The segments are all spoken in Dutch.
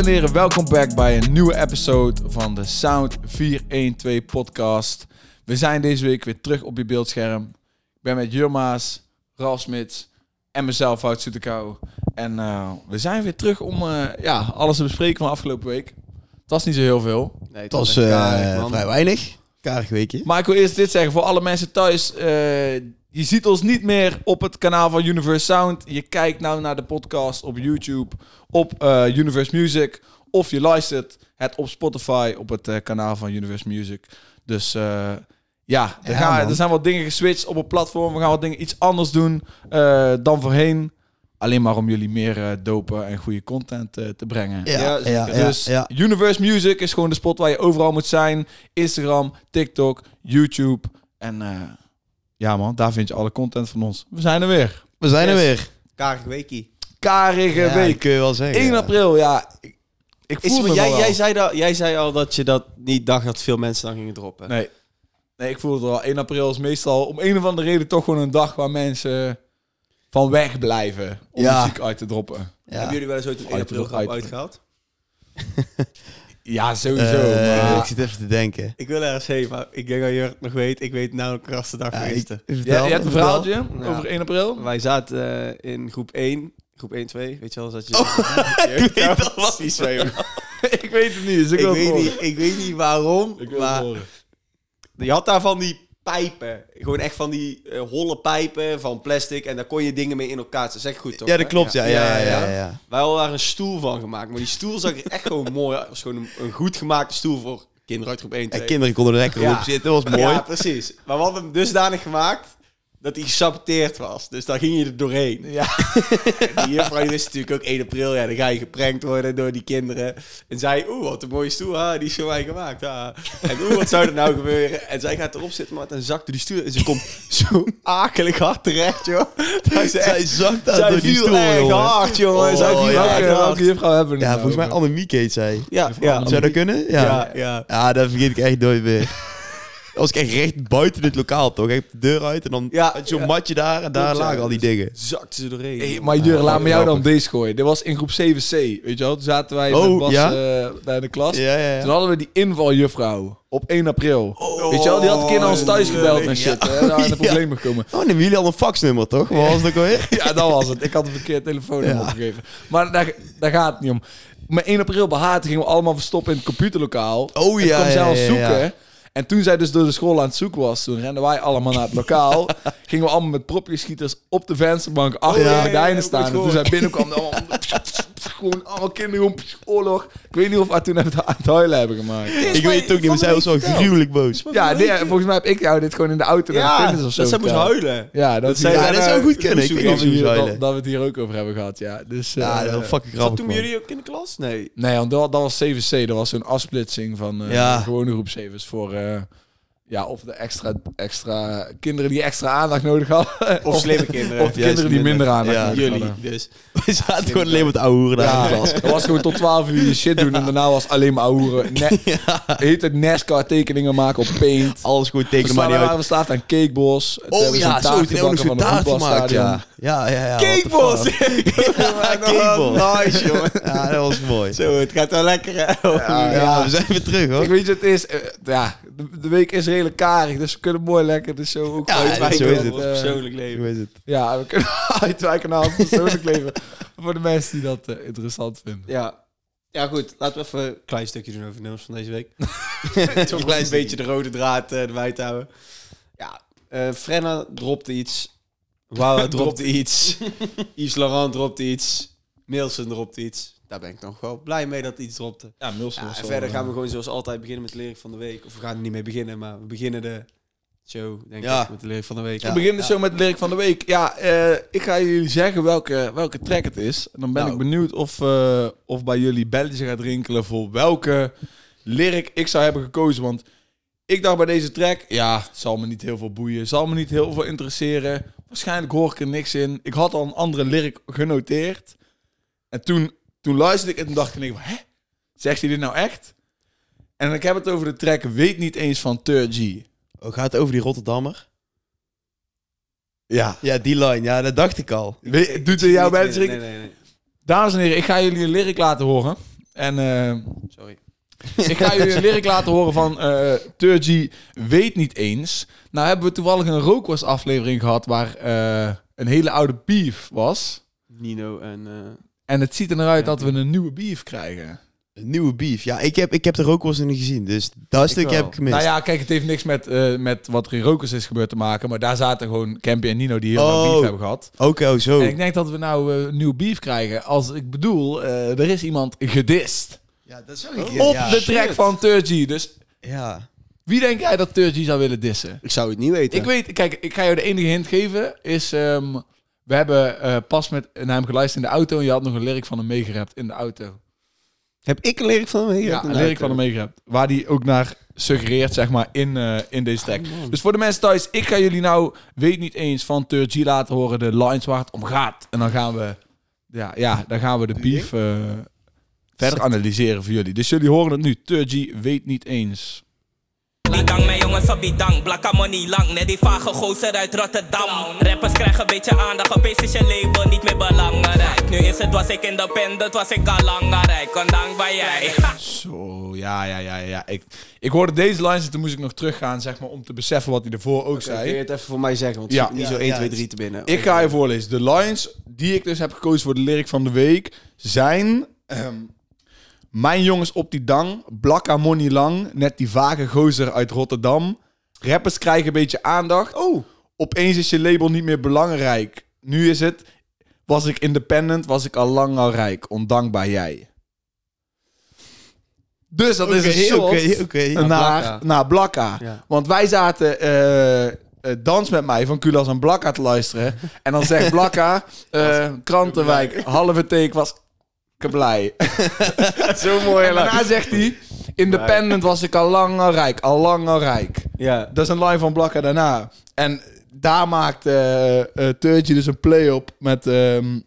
Dames en heren, welkom back bij een nieuwe episode van de Sound 412 podcast. We zijn deze week weer terug op je beeldscherm. Ik ben met Jurma's, Ralf Smits en mezelf, Wout Soetekou. En eh, we zijn weer terug om eh, ja, alles te bespreken van afgelopen week. Het was niet zo heel veel. Nee, Het was eh, karig, vrij weinig. Karig weekje. Maar ik wil eerst dit zeggen voor alle mensen thuis. Je ziet ons niet meer op het kanaal van Universe Sound. Je kijkt nou naar de podcast op YouTube, op eh, Universe Music. Of je luistert het op Spotify op het eh, kanaal van Universe Music. Dus eh, ja, er, Ja, gaan, er zijn wat dingen geswitcht op het platform. We gaan wat dingen iets anders doen eh, dan voorheen. Alleen maar om jullie meer eh, dopen en goede content eh, te brengen. Ja, Ja, ja, Dus ja. Universe Music is gewoon de spot waar je overal moet zijn. Instagram, TikTok, YouTube. En eh, ja man, daar vind je alle content van ons. We zijn er weer. We zijn er weer. Karig weekie. Karige Ja, week. kun je wel zeggen. 1 ja. april, ja. Ik, ik voel me jij, wel. jij, zei dat, jij zei al dat je dat niet dacht dat veel mensen dan gingen droppen. Nee. Nee, ik voel het wel. 1 april is meestal om een of andere reden toch gewoon een dag waar mensen van weg blijven om Ja. muziek uit te droppen. Ja. Hebben jullie wel eens ooit een 1 Uit- april uit- uitgehaald? Ja, sowieso. Eh, maar... Ik zit even te denken. Ik wil ergens heen, maar ik denk dat je het nog weet. Ik weet nou de krasse dag Ja, geweest. ik, Ja, je hebt een verhaaltje Ja. over 1 april? Wij zaten eh, in groep 1, groep 1, 2, weet je wel, dat je... ik weet dat wel. precies jongen. ik weet het niet, dus ik, ik, wil weet horen. niet, ik weet niet waarom, Ik wil het maar horen. je had daar van die pijpen. Gewoon echt van die eh, holle pijpen van plastic. En daar kon je dingen mee in elkaar zetten. Zeg goed toch? Ja, dat klopt. Ja, ja, ja. ja, ja. Wij hadden daar een stoel van gemaakt. Maar die stoel zag er echt gewoon mooi uit. Het was gewoon een, een goed gemaakte stoel voor kinderen uit groep 1, 2. En kinderen konden er lekker op zitten. Dat was mooi. Ja, precies. Maar we hadden hem dusdanig gemaakt dat hij gesaboteerd was. Dus daar ging je er doorheen. Ja. Die juffrouw die wist natuurlijk ook 1 april. Ja, dan ga je geprankt worden door die kinderen. En zei, oeh, wat een mooie stoel. Ah, die is voor mij gemaakt. Ah. En oeh, wat zou er nou gebeuren? En zij gaat erop zitten, maar dan zakte die stoel. En ze komt zo akelig hard terecht, joh. Dat ze Zij zakt daar zij door die viel stoel, echt jongen. hard, jongen. Oh, zij viel ja, echt hard. juffrouw hebben we Ja, volgens mij Annemiek heet zij. Ja, ja. Zou dat kunnen? Ja. Ja, ja. Ja, dat vergeet ik echt nooit meer. Was ik echt recht buiten het lokaal, toch? Echt de deur uit en dan Ja, had je zo'n ja. matje daar en daar lagen al die dingen. Zakte ze doorheen. Hey, maar Jur, Ja, laat me jou dan deze gooien. Dit was in groep 7C, weet je wel? Toen zaten wij Oh, met Bas ja? eh, daar in de klas. Ja, ja, ja. Toen hadden we die invaljuffrouw op 1 april. weet je wel? Die had een keer naar ons thuis gebeld en shit. hè, daar in de problemen gekomen. Oh, nemen jullie al een faxnummer, toch? Wat was het ook alweer? Ja, dat was het. Ik had een verkeerd telefoonnummer Ja. opgegeven. Maar daar, daar gaat het niet om. Met 1 april behaard gingen we allemaal verstoppen in het computerlokaal. Oh En ja, kwam ja, zij ons ja, zoeken. En toen zij dus door de school aan het zoeken was, toen renden wij allemaal naar het lokaal. gingen we allemaal met propjeschieters op de vensterbank achter ja, de gordijnen staan. En toen zij binnenkwam, dan allemaal, gewoon allemaal kinderen, oorlog. Ik weet niet of we toen aan het aan het huilen hebben gemaakt. Ik weet het ook niet, maar zij was wel gruwelijk boos. Ja, nee, volgens mij heb ik jou dit gewoon in de auto naar de Ja, fitness of zo dat ze moest huilen. Ja, dat, Dat Ja, dat zou goed kunnen. Ik dat, niet we dat, huilen. dat we het hier ook over hebben gehad, ja. Dus, Ja, eh, dat fucking grappig, toen jullie ook in de klas? Nee. Nee, want dat, dat was 7C. Dat was zo'n afsplitsing van eh, Ja. de gewone groep 7's voor... ja, of de extra, extra kinderen die extra aandacht nodig hadden. Of slimme kinderen. Of de kinderen die minder aandacht Ja, nodig Jullie, hadden. dus. We zaten gewoon alleen maar te ouwehoeren daar in de Ja, klas. was gewoon tot 12 uur je shit doen en daarna was alleen maar ouwehoeren. Ne Heet het NASCAR tekeningen maken op Paint. Alles goed tekenen, Maar niet uit. we staan aan Cakebos. Oh we ja, zo, een taart gemaakt, ja. Ja, ja, ja. Cakebos! fuck. Cakebos. Nice, jongen. Ja, dat was mooi. Zo, het gaat wel lekker, hè? Ja, Ja, we zijn weer terug, Ik hoor. weet je, het is... eh, ja, de, de week is redelijk karig, dus we kunnen mooi lekker de show ook Ja, uitwijken zo is op, het. Persoonlijk leven. Hoe is het? Ja, we kunnen uitwijken naar ons persoonlijk leven. Voor de mensen die dat eh, interessant vinden. Ja. Ja, goed. Laten we even een klein stukje doen over de nummers van deze week. Toch klein een beetje de rode draad eh, erbij te houden. Ja, eh Frenna dropte iets. Wawa dropte iets. Yves Laurent dropte iets. Milson dropte iets. Daar ben ik nog wel blij mee dat iets dropte. Ja, Ja, en verder gaan we gewoon zoals altijd beginnen met de lyric van de week. Of we gaan er niet mee beginnen, maar we beginnen de show, denk Ja. ik, met de lyric van de week. We beginnen zo met de lyric van de week. Ja, eh, ik ga jullie zeggen welke, welke track het is. En dan ben Nou. ik benieuwd of, eh, of bij jullie belletje gaat rinkelen voor welke lyric ik zou hebben gekozen. Want ik dacht bij deze track, ja, zal me niet heel veel boeien. Zal me niet heel veel interesseren. Waarschijnlijk hoor ik er niks in. Ik had al een andere lyric genoteerd. En toen, toen luisterde ik en dacht ik, hè? Zegt hij dit nou echt? En ik heb het over de track Weet niet eens van Tur G. Oh, gaat het over die Rotterdammer? Ja. Ja, die line. Ja, dat dacht ik al. Weet- Doet er jouw nee, rinkelen? nee, nee, nee. Dames en heren, ik ga jullie een lyric laten horen. En eh, Sorry. ik ga jullie een lyric laten horen van eh Turgy weet niet eens. Nou hebben we toevallig een Rookworst aflevering gehad waar eh, een hele oude beef was. Nino en... eh, En het ziet er naar uit dat we een nieuwe beef krijgen. Een nieuwe beef. Ja, ik heb, ik heb de rookworst nog niet gezien. Dus dat stukje wel. heb ik gemist. Nou ja, kijk, het heeft niks met, eh, met wat er in Rokers is gebeurd te maken. Maar daar zaten gewoon Campy en Nino die heel lang Oh. beef hebben gehad. Oké, oh, zo. En ik denk dat we nou een nieuw beef krijgen. Als ik bedoel, eh, er is iemand gedist. Ja, dat zag ik. op de track van Turgy. Dus Ja. wie denk jij dat Turgy zou willen dissen? ik zou het niet weten. Ik weet, kijk, ik ga jou de enige hint geven. Is, ehm, we hebben eh, pas met naar hem geluisterd in de auto. En je had nog een lyric van hem meegerapt in de auto. Heb ik een lyric van hem? Ja, een lyric van hem meegerapt. Waar die ook naar suggereert, zeg maar, in, eh, in deze track. dus voor de mensen thuis, ik ga jullie nou, weet niet eens, van Turgy laten horen de lines waar het om gaat. En dan gaan we, ja, ja dan gaan we de beef verder analyseren voor jullie. Dus jullie horen het nu. Turgy weet niet eens. Die dang, mijn jongens op die dang. Blakka money lang, net die vage gozer uit Rotterdam. Rappers krijgen een beetje aandacht, opeens is je label niet meer belangrijk. Nu is het, was ik independent, was ik al langer Ondanks bij jij. Zo, ja, ja, ja, ja. Ik, ik hoorde deze lines en toen moest ik nog teruggaan, zeg maar, om te beseffen wat hij ervoor ook Kun je zei. het even voor mij zeggen? Want Ja. het niet Ja, zo 1, ja, 2, het 3 te binnen. Ik ga je voorlezen. De lines die ik dus heb gekozen voor de lyric van de week zijn... ehm, mijn jongens op die dang, blakka money lang, net die vage gozer uit Rotterdam. Rappers krijgen een beetje aandacht. Oh. Opeens is je label niet meer belangrijk. Nu is het, was ik independent, was ik al lang al rijk. Ondankbaar jij. Dus dat is een shot oké. naar, Blakka. naar Blakka. Ja. Want wij zaten eh, eh, Dans met mij van Kulas en Blakka te luisteren. En dan zegt Blakka, eh, Krantenwijk, halve take was blij. Zo mooi. En daarna zegt hij, independent was ik al lang al rijk, al lang al rijk. Ja. Dat is een line van Blakka daarna. En daar maakt Turtje dus een play op met... ehm,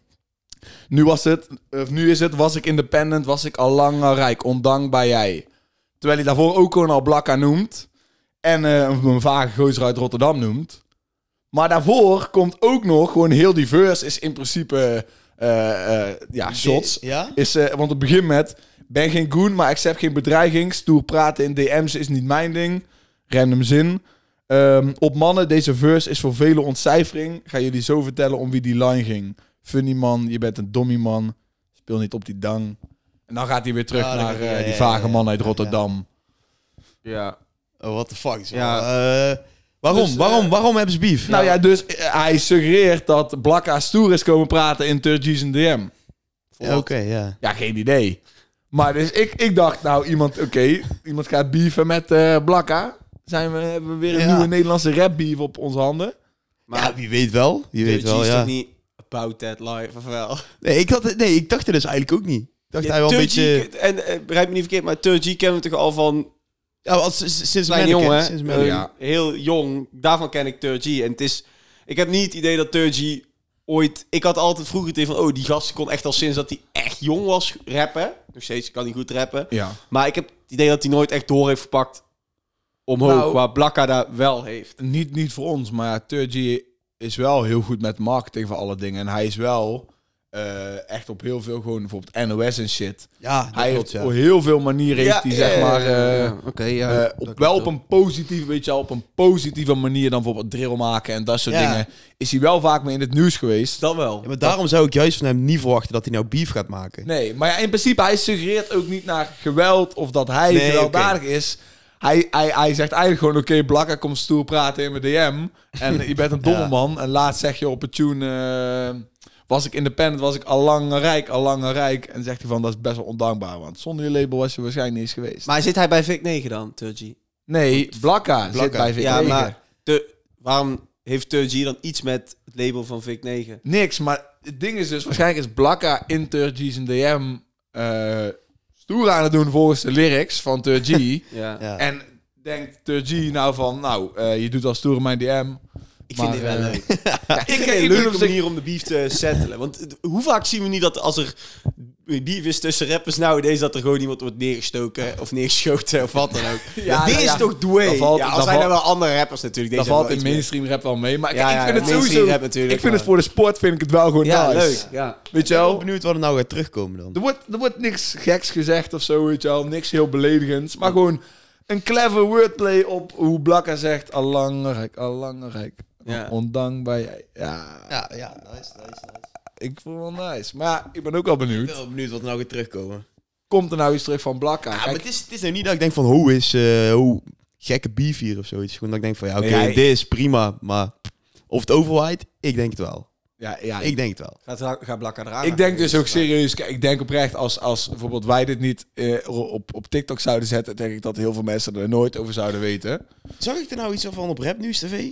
nu was het, of nu is het, was ik independent, was ik al lang al rijk, ondankbaar jij. Terwijl hij daarvoor ook gewoon al Blakka noemt. En eh, een, vage gozer uit Rotterdam noemt. Maar daarvoor komt ook nog, gewoon heel divers, is in principe, ja, shots. Ja? Is, eh, want het begint met, ben geen goon, maar accept geen bedreiging. Stoer praten in DM's is niet mijn ding. Random zin. Ehm, op mannen, deze verse is voor vele ontcijfering. Ga jullie zo vertellen om wie die line ging. Funny man, je bent een dommy man. Speel niet op die dang. En dan gaat hij weer terug Ah, naar eh, die vage ja, man uit Rotterdam. Ja. Oh, what the fuck. Zo. Ja. Eh, waarom? Dus, waarom? eh, waarom hebben ze beef? Nou ja, dus eh, hij suggereert dat Blakka stoer is komen praten in Turgis en DM. Ja, Oké, ja. Ja, geen idee. Maar dus ik, ik dacht, nou, iemand, oké, iemand gaat beefen met eh Blakka. Zijn we, hebben we weer een Ja. nieuwe Nederlandse rap beef op onze handen? Maar ja, wie weet wel. Wie weet wel, is ja. toch niet about that life, of wel? Nee, ik had, nee, ik dacht er dus eigenlijk ook niet. Ik dacht hij wel een beetje... En begrijp me niet verkeerd, maar Turgy kennen we toch al van Ja, als, sinds klein hè? Mannequin. Eh, Heel jong. Daarvan ken ik Turgy. En het is... Ik heb niet het idee dat Turgy ooit... Ik had altijd vroeger het idee van... Oh, die gast kon echt al sinds dat hij echt jong was rappen. Nog steeds kan hij goed rappen. Ja. Maar ik heb het idee dat hij nooit echt door heeft gepakt omhoog. Nou- waar Blakka daar wel heeft. Niet, niet voor ons, maar Turgy is wel heel goed met marketing van alle dingen. En hij is wel eh, echt op heel veel, gewoon bijvoorbeeld NOS en shit. Ja, hij heeft ja. op heel veel manieren, heeft hij zeg maar... eh, Oké, ja. eh, op, wel op een positieve, weet je wel, op een positieve manier dan bijvoorbeeld drill maken en dat soort Ja. dingen. Is hij wel vaak mee in het nieuws geweest. Dat wel. Ja, maar daarom zou ik juist van hem niet verwachten dat hij nou beef gaat maken. Nee, maar ja, in principe, hij suggereert ook niet naar geweld of dat hij Nee, gewelddadig is. Hij, hij, hij zegt eigenlijk gewoon, oké, Blakka komt stoer praten in mijn DM. En je bent een domme Ja. man. En laatst zeg je op het tune, eh, was ik independent, was ik al lang rijk, al lang rijk. En zegt hij van, dat is best wel ondankbaar. Want zonder je label was je waarschijnlijk niet eens geweest. Maar zit hij bij Vic 9 dan, Turgy? nee, Blakka, zit Blakka. bij VK. Ja, maar de, waarom heeft Turgy dan iets met het label van Vic 9? Niks, maar het ding is dus, waarschijnlijk is Blakka in Turgy's en DM eh, stoer aan het doen volgens de lyrics van Turgy. Ja. Ja. En denkt Turgy nou van, nou, eh, je doet al stoer in mijn DM. Ik Maar, vind dit wel eh, leuk. Ja, Ik vind ik, het een leuke manier om de beef te settelen. Want hoe vaak zien we niet dat als er beef is tussen rappers nowadays dat er gewoon iemand wordt neergestoken of neergeschoten of wat dan ook. Ja, Dit ja, is ja. toch Dwayne? Dat valt- ja, als dat zijn er valt- wel andere rappers natuurlijk. Dat Deze valt in wel iets mainstream rap wel mee. Maar Ja, ik, vind het sowieso... rap natuurlijk, ik vind maar- het voor de sport vind ik het wel gewoon. Ja, nice. leuk. Ja. Weet je Ik ben wel wel? benieuwd wat er nou gaat terugkomen dan. Er wordt, er wordt niks geks gezegd of zo, weet je wel. Niks heel beledigends. Maar gewoon een clever wordplay op hoe Blakka zegt... Allangrijk, allangrijk. Ja. Ondankbaar jij. Ja, Ja, ja, nice, nice, nice. ik vond het wel nice. Maar ja, ik ben ook wel Ik benieuwd. ben wel benieuwd wat er nou gaat terugkomen. Komt er nou iets terug van Blakka? Ja, Kijk, maar het is, het is nou niet dat ik denk van, hoe is, eh hoe gekke beef hier of zoiets. Gewoon dat ik denk van, ja, oké, Nee, dit is prima, maar of het overwaait, ik denk het wel. ja, ja, Ik denk het wel. Gaat, gaat Blakka eraan? Ik denk dus ook serieus, kijk, ik denk oprecht als, als bijvoorbeeld wij dit niet eh, op, op TikTok zouden zetten, denk ik dat heel veel mensen er nooit over zouden weten. Zag ik er nou iets van op Rap News TV?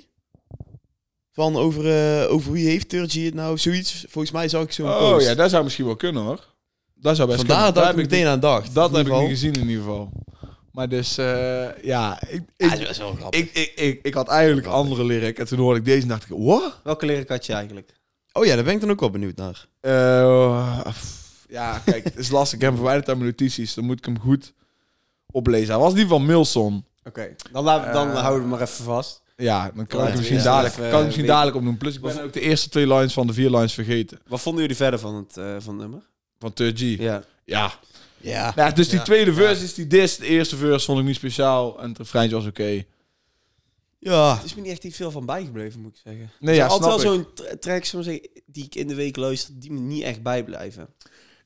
Van over, eh, over wie heeft Turgy het nou? Zoiets. Volgens mij zag ik zo'n Oh post. ja, dat zou misschien wel kunnen hoor. Dat zou best Vandaar kunnen. dat Daar ik heb meteen aan dacht. Dat heb ik niet gezien in ieder geval. Maar dus, eh, ja, ik, ik, geval. Ja, dat is wel grappig. ik, ik, ik, ik had eigenlijk een andere lyric en toen hoorde ik deze en dacht ik, wat? Welke lyric had je eigenlijk? Oh ja, daar ben ik dan ook wel benieuwd naar. Eh, ja, kijk, het is lastig. Ik heb hem verwijderd uit mijn notities. Dan moet ik hem goed oplezen. Hij was die van Milson. Oké, dan, laat, dan houden we maar even vast. Ja, dan kan ik misschien dadelijk, even, kan ik eh, misschien weten. dadelijk opdoen. Plus ik ben ook de eerste twee lines van de vier lines vergeten. Wat vonden jullie verder van het, eh, van het nummer? Van 3G. Ja. Ja. Ja. Nou, dus die Ja. tweede verse is die dis. De eerste verse vond ik niet speciaal. En het refreintje was oké. Ja. Het is me niet echt veel van bijgebleven, moet ik zeggen. Nee, ja, altijd wel zo'n tra- track die ik in de week luister, die me niet echt bijblijven.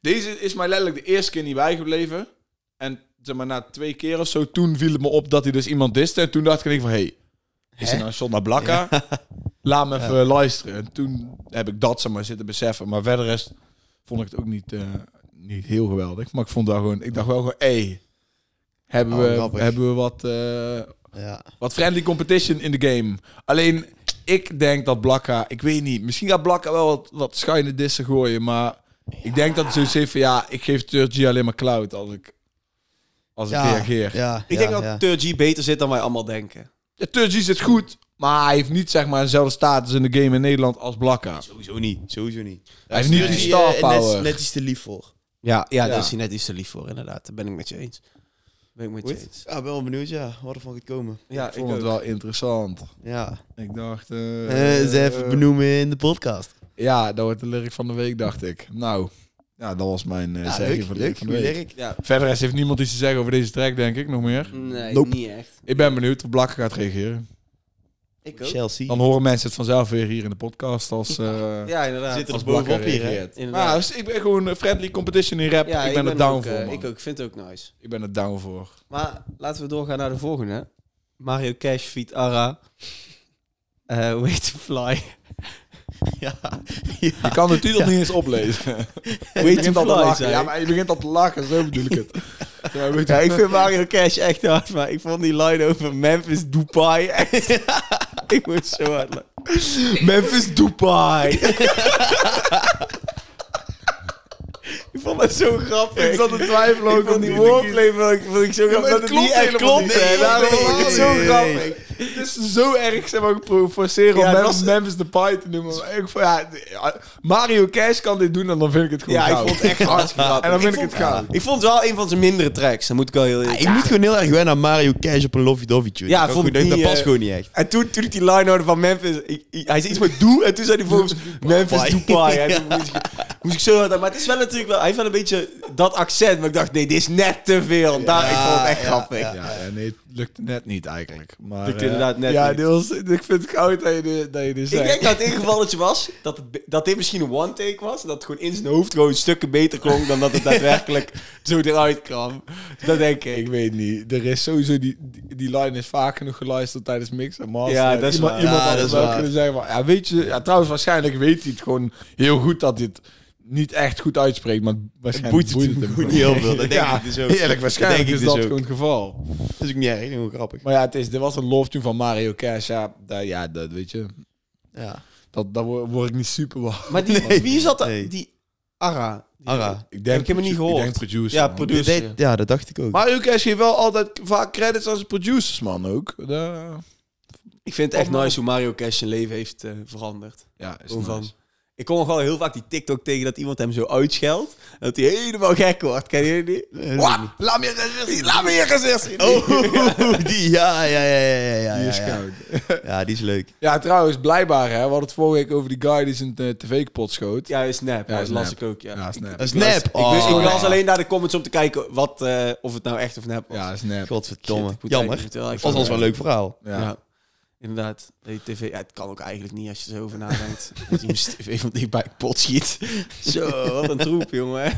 Deze is mij letterlijk de eerste keer niet bijgebleven. En zeg maar, na twee keer of zo, toen viel het me op dat hij dus iemand diste. En toen dacht ik van, hé, hey, is er nou Blakka? Laat me even luisteren. En toen heb ik dat maar zitten beseffen. Maar verder rest vond ik het ook niet, eh, niet heel geweldig. Maar ik vond daar gewoon, ik dacht wel gewoon, hé, hey, hebben, Oh, we, grappig. hebben we wat, eh, Ja. wat friendly competition in de game. Alleen, ik denk dat Blakka, ik weet niet, misschien gaat Blakka wel wat, wat schuine dissen gooien, maar ik denk dat zoiets heeft van, ja, ik geef Turgy alleen maar cloud als ik, als ik reageer. Ja. Ik denk dat Turgy beter zit dan wij allemaal denken. Ja, Turgy zit goed, maar hij heeft niet zeg maar dezelfde status in de game in Nederland als Blakka. Sowieso niet. Sowieso niet. Hij heeft niet die star eh, power. Net, net iets te lief voor. Ja, ja, Ja. daar is hij net iets te lief voor, inderdaad. Daar ben ik met je eens. Ben ik met je Goed. eens. Ja, ik ben wel benieuwd, ja. Wat er van gaat komen. Ja, ik vond het wel interessant. Ja. Ik dacht... eh, Eh, ze even benoemen in de podcast. Ja, dat wordt de lyric van de week, dacht ik. Nou, ja, dat was mijn eh Ja, leuk, van leuk. van werk. Ja, Verder heeft niemand iets te zeggen over deze track, denk ik, nog meer. nee, Nope. niet echt. Ik ben benieuwd of Blakka gaat reageren. Ik ook. Chelsea. Dan horen mensen het vanzelf weer hier in de podcast als, eh Ja, inderdaad. Zit er als bovenop hier. Inderdaad. Maar ja, dus ik ben gewoon een friendly competition in rap. Ja, ik ben er down ook, voor, eh, man. Ik ook, vind het ook nice. Ik ben er down voor. Maar laten we doorgaan naar de volgende. Mario Cash feat Ara. Eh Way to Fly. Ja. Je kan de titel niet eens oplezen. je begint al te lachen. zei Ja, ik. maar je begint al te lachen, zo bedoel ik het. Ja, weet je- Ja, ik vind Mario Cash echt hard, maar ik vond die line over Memphis Dubai echt... ik moest zo hard lachen. Memphis Dubai. ik vond dat zo grappig. Ik zat te twijfelen ook Ik om die woordplay ik, vond ik zo grappig. dat het niet echt helemaal klopt. niet. hè. Nee, ik het zo grappig. Het is zo erg, zeg maar, provoceren Ja, om Memphis, Memphis de Pie te noemen. Maar ik vond, ja, Mario Cash kan dit doen en dan vind ik het gewoon Ja, ik goud. vond het echt hartstikke grappig. En dan vind ik, vond- het goud. Ik vond het wel een van zijn mindere tracks. Dat moet ik wel heel ik moet gewoon heel erg wennen aan Mario Cash op een Lovey Dovey tune. Ja, dat, vond ik dat, past eh, gewoon niet echt. En toen, toen ik die line hoorde van Memphis, ik, ik- hij zei iets met doe, en toen zei hij volgens Memphis. En toen moest ik, moest ik zo hard, maar het is wel natuurlijk wel, hij heeft wel een beetje dat accent, maar ik dacht, nee, dit is net te veel. Daar, ik vond het echt ja, grappig. ja. Ja, ja, nee, lukte net niet eigenlijk. Maar, Lukte eh, inderdaad net ja, niet. was, ik vind het goud dat je dit, dat je dit Ik zegt. denk dat het ingevalletje was dat, het, dat dit misschien een one-take was. Dat het gewoon in zijn hoofd gewoon stukken beter klonk dan dat het daadwerkelijk zo eruit kwam. Dat denk ik. Ik weet niet. Er is sowieso die, die, die line is vaak genoeg geluisterd tijdens mix en master. Ja, dat is iemand, waar. Iemand Ja, dat is wel waar. kunnen zeggen. Maar, ja, weet je, ja, trouwens, waarschijnlijk weet hij het gewoon heel goed dat dit niet echt goed uitspreekt. Maar waarschijnlijk boeit het hem niet heel veel. Dat denk ja, ik dus ook. Eerlijk, Dat waarschijnlijk denk is ik dus dat ook. gewoon het geval. Dat is ook niet erg, heel grappig. Maar ja, het is, dit was een love tune van Mario Cash. Ja, dat, ja, dat weet je. Ja. Dat, daar word, ik niet super warm. Maar die, Nee. wie zat er? Nee. Die Ara. Die- Ara. Ik denk, Heb ik helemaal niet produ- gehoord. Ik denk producer. Ja, producer. Dat- ja, dat dacht ik ook. Mario Cash geeft wel altijd vaak credits zijn producers, man, ook. Ik vind het echt nice hoe Mario Cash zijn leven heeft eh, veranderd. ja, is nice. Ik kom nog wel heel vaak die TikTok tegen dat iemand hem zo uitscheldt. en Dat hij helemaal gek wordt. Ken je die? Wat? Laat me je gezicht zien. Laat me je gezicht zien. Oh, die, ja, ja, ja, ja, ja, ja. Die is ja. goud. Ja, die is leuk. Ja, trouwens, blijkbaar, hè. We hadden het vorige week over die guy die zijn eh, tv kapot schoot. Ja, is nep. Ja, Ja, dat las ik ook, ja. Ja, snap. Dat is Ik nep. Ik, ik Oh. las alleen naar de comments om te kijken wat, eh, of het nou echt of nep was. Ja, snap. Godverdomme. Shit, ik moet Jammer. Dat was wel een leuk verhaal. Ja. Inderdaad. Die tv, ja, het kan ook eigenlijk niet als je er zo over nadenkt. dat je tv van dichtbij pot schiet. Zo, wat een troep, jongen.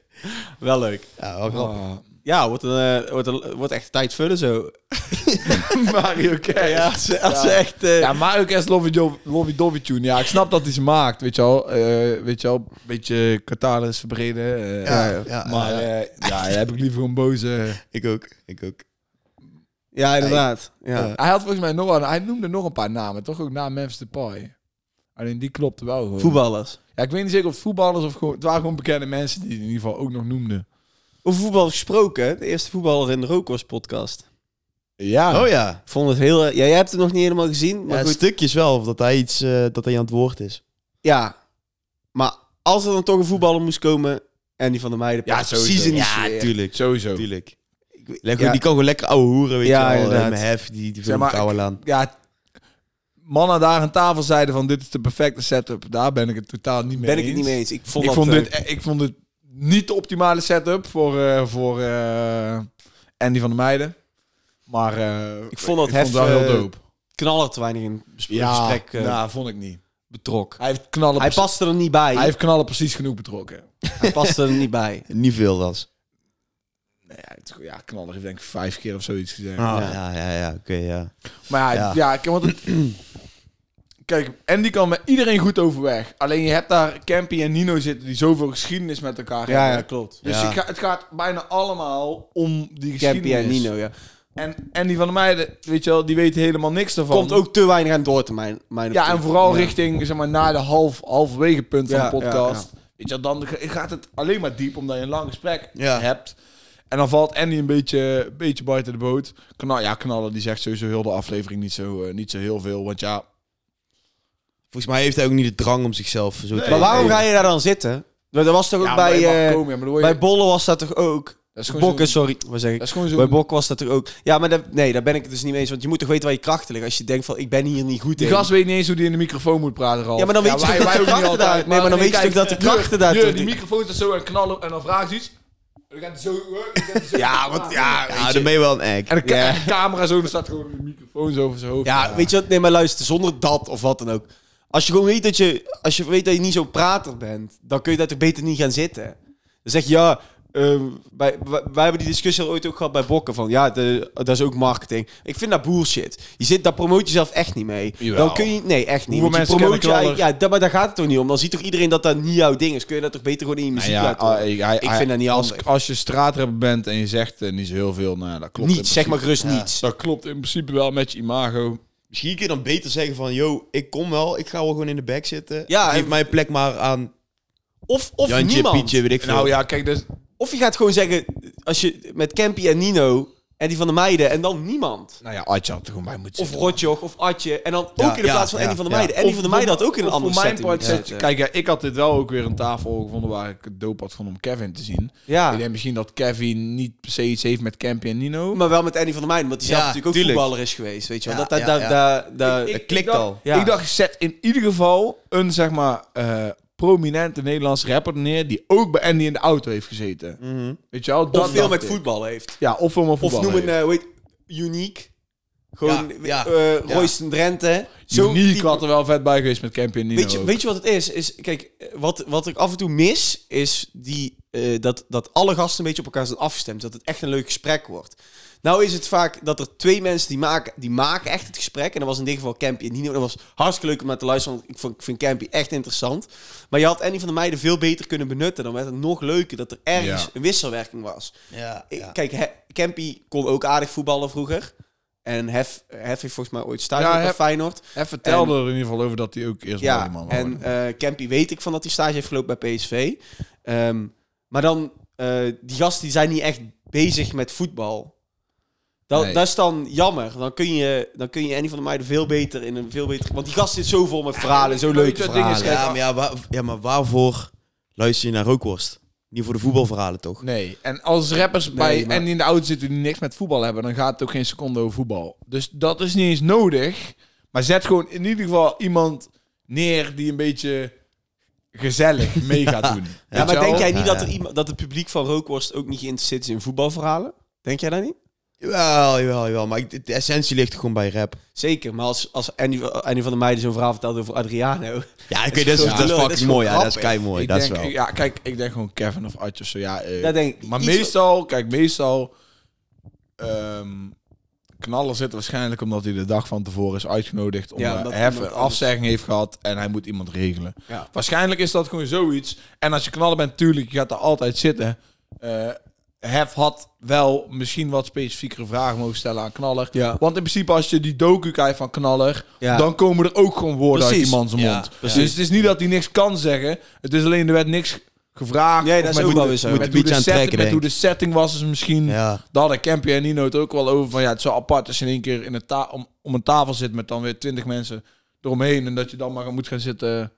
wel leuk. Ja, wel grappig. Ah. Ja, wordt, een, eh, wordt, een, wordt echt tijd vullen zo. Mario Kart. Ja, als als echt... eh, Ja, Mario Kart Lovey Dovey Tune. Ja, ik snap dat hij ze maakt, weet je wel. Eh, weet je wel, een beetje catalogus verbreden. Ja, ja, maar ja. ja, daar heb ik liever gewoon boze... Ik ook. Ik ook. Ja, inderdaad. Ja. Ja. Hij had volgens mij nog een, hij noemde nog een paar namen, toch ook na Memphis Depay. Alleen die klopte wel gewoon. Voetballers. Ja, ik weet niet zeker of het voetballers of gewoon... Het waren gewoon bekende mensen die het in ieder geval ook nog noemden. Over voetbal gesproken, de eerste voetballer in de Rokos podcast. Ja. Oh ja. Ik vond het heel... eh, Ja, jij hebt het nog niet helemaal gezien, maar ja goed. stukjes wel, of dat hij iets, eh, dat hij aan het woord is. Ja. Maar als er dan toch een voetballer moest komen... En die van de meiden Ja, precies in die Ja, tuurlijk. Sowieso. Tuurlijk. Ik- Lekker, ja, Die kan gewoon lekker ouwe hoeren, weet Ja, je wel. Met hef, die, die Zeg veel maar, kouwen aan. Ja, mannen daar aan tafel zeiden van dit is de perfecte setup. Daar ben ik het totaal niet mee ben ik eens. het niet mee eens. Ik vond, ik, dat, vond eh, dit, e- ik vond het niet de optimale setup voor, eh, voor eh, Andy van der Meijden. Maar eh, Ik vond dat ik vond het wel heel eh, dope. knaller te weinig in het Ja, eh, nou, vond ik niet. betrok. Hij heeft knallen, Hij paste er niet bij. hij heeft knallen precies genoeg betrokken. Hij paste er niet bij. Niet veel was. Ja, het, ja, knallen heeft denk ik vijf keer of zoiets gezegd. Ah, Ja. ja, ja, ja, oké, ja. Maar ja, Ja. ja. kijk, want het, kijk, Andy kan met iedereen goed overweg. Alleen je hebt daar Campy en Nino zitten die zoveel geschiedenis met elkaar Ja, hebben. ja, klopt. Dus Ja. ik ga, het gaat bijna allemaal om die geschiedenis. Campy en Nino, ja. En Andy van der Meijden, weet je wel, die weet helemaal niks daarvan. Komt ook te weinig aan door te mijn, mijn Ja, en vooral Ja. richting, zeg maar, na de half, halverwege punt van Ja, de podcast. Weet je wel, dan gaat het alleen maar diep, omdat je een lang gesprek Ja. hebt. En dan valt Andy een beetje, een beetje buiten de boot. Knal, ja, knallen, die zegt sowieso heel de aflevering niet zo, eh, niet zo heel veel. Want ja, Volgens mij heeft hij ook niet de drang om zichzelf zo te... Maar waarom Nee. ga je daar dan zitten? Dat was toch ook ja bij, mag eh, komen, ja, maar dan word je- bij Bolle was dat toch ook? dat is gewoon Bokken, zo- sorry. Wat zeg ik? Dat is gewoon zo. Bij Bok was dat toch ook? Ja, maar dat, nee, daar ben ik het dus niet mee eens. Want je moet toch weten waar je krachten liggen. Als je denkt van, ik ben hier niet goed Die in. gast weet niet eens hoe die in de microfoon moet praten, Ralf. Ja, maar dan weet je toch wij- dat wij de ook niet krachten altijd. daar- nee, maar dan weet je toch dat de krachten daar die microfoon staat zo en knallen en dan vraagt iets. En dan gaat hij zo... dan gaat hij zo Ja, want ja, dan je. ben je wel een egg. En de, ca- Ja. en de camera zo, dan staat gewoon de microfoon zo over zijn hoofd. Ja, weet je wat? Nee, maar luister, zonder dat of wat dan ook. Als je gewoon weet dat je, als je weet dat je niet zo prater bent, dan kun je daar toch beter niet gaan zitten. Dan zeg je ja, ehm, wij, wij, wij hebben die discussie al ooit ook gehad bij Bokken van ja, de, dat is ook marketing. Ik vind dat bullshit. Je zit, daar promoot je zelf echt niet mee. Jawel. Dan kun je, nee, echt niet. Hoeveel mensen promoot je ja, dat, maar daar gaat het toch niet om. Dan ziet toch iedereen dat dat niet jouw ding is. Kun je dat toch beter gewoon in je Nou muziek ja, laten horen? ik, hij- Ik hij- vind dat niet als, handig. als je straatrapper bent en je zegt eh, niet zo heel veel, nou dat klopt. in Niets, zeg maar gerust niets. Dat klopt in principe wel met je imago. Misschien kun je dan beter zeggen van... Yo, ik kom wel. Ik ga wel gewoon in de back zitten. Ja, Geef en- mijn plek maar aan Of, of Jantje, niemand. Pietje, weet ik veel. Nou ja, kijk, dus Of je gaat gewoon zeggen, als je met Campy en Nino en die van de meiden en dan niemand. nou ja, Adje had er gewoon bij moeten Of zitten. Rotjoch of Atje. En dan Ja, ook in de ja, plaats van ja, Andy van der ja. Meijden. Andy Of van der Meijden had ook in een of andere voor mijn setting part zet-. Kijk, ja, ik had dit wel ook weer een tafel gevonden waar ik het dope had gevonden om Kevin te zien. Ja, Ik denk misschien dat Kevin niet per se iets heeft met Campy en Nino. maar wel met Andy van der Meijden. Omdat hij zelf Ja, natuurlijk ook tuurlijk. voetballer is geweest. Weet je wel. Ja, dat, dat, ja, dat, ja. Het klikt dacht- al. ja. Ik dacht, zet in ieder geval een, zeg maar, eh, prominente Nederlandse rapper neer die ook bij Andy in de auto heeft gezeten. Mhm. Weet je wel? Dat of veel met ik. voetbal heeft. Ja, of veel met Of voetbal noem een, eh, hoe heet, uniek. Gewoon Ja, ja, eh, ja. Royston Drenthe. Uniek type- had er wel vet bij geweest met Campy en Nino. Weet je, ook. weet je wat het is? is kijk, wat, wat ik af en toe mis, is die, eh, dat, dat alle gasten een beetje op elkaar zijn afgestemd. Dat het echt een leuk gesprek wordt. Nou is het vaak dat er twee mensen die maken, die maken echt het gesprek. En dat was in dit geval Campy en Nino. Dat was hartstikke leuk om naar te luisteren, want ik, vond, ik vind Campy echt interessant. Maar je had Andy van der Meijden veel beter kunnen benutten. Dan werd het nog leuker dat er ergens Ja. een wisselwerking was. Ja. Kijk, He- Campy kon ook aardig voetballen vroeger. En Hef, Hef heeft volgens mij ooit stage Ja, gehad bij Hef- Feyenoord. Hij vertelde er in ieder geval over dat hij ook eerst bij Ja, die man en eh Campy weet ik van dat hij stage heeft gelopen bij PSV. Ehm, maar dan, eh, die gasten die zijn niet echt bezig met voetbal. Dat, Nee. dat is dan jammer. Dan kun je, dan kun je Annie van der Meijden veel beter in een veel beter... Want die gast zit zo vol met verhalen, zo leuke verhalen. Ja, maar, ja, waar- ja, maar waarvoor luister je naar rookworst? Niet voor de voetbalverhalen, toch? Nee, en als rappers bij maar- en in de auto zitten die niks met voetbal hebben, dan gaat het ook geen seconde over voetbal. Dus dat is niet eens nodig. Maar zet gewoon in ieder geval iemand neer die een beetje gezellig mee gaat doen. Ja, maar je denk jij niet Ja, dat, er ja. iemand, dat het publiek van Rookworst ook niet geïnteresseerd is in voetbalverhalen? Denk jij dat niet? Jawel, jawel, jawel. Maar ik- de essentie ligt gewoon bij rap. Zeker, maar als, als Annie, Annie van der Meijden zo'n verhaal vertelt over Adriano... Ja, ik weet, weet, dat is, dat is dat is gewoon fucking mooi. Ja, dat is kei mooi. Ik Dat denk, is wel. Ja, kijk, ik denk gewoon Kevin of Atjes. Zo, ja, eh, Dat denk ik. maar iets- meestal, kijk, meestal... ehm Knaller zit waarschijnlijk omdat hij de dag van tevoren is uitgenodigd om Ja, hef, een afzegging heeft gehad en hij moet iemand regelen. Ja. Waarschijnlijk is dat gewoon zoiets. En als je knaller bent, tuurlijk, je gaat er altijd zitten. Eh Hef had wel misschien wat specifiekere vragen mogen stellen aan Knaller. Ja. Want in principe, als je die docu kijkt van Knaller, Ja. dan komen er ook gewoon woorden uit die man zijn mond. Dus het is niet dat hij niks kan zeggen. Het is alleen, er werd niks gevraagd. Nee, dat is met ook hoe wel de- weer zo. Met, hoe, de setting, trekken, met hoe de setting was, is misschien... Ja. Daar hadden Campy en Nino het ook wel over. Van ja, het is zo apart als je in één keer in een ta om, om een tafel zit met dan weer twintig mensen eromheen. En dat je dan maar moet gaan zitten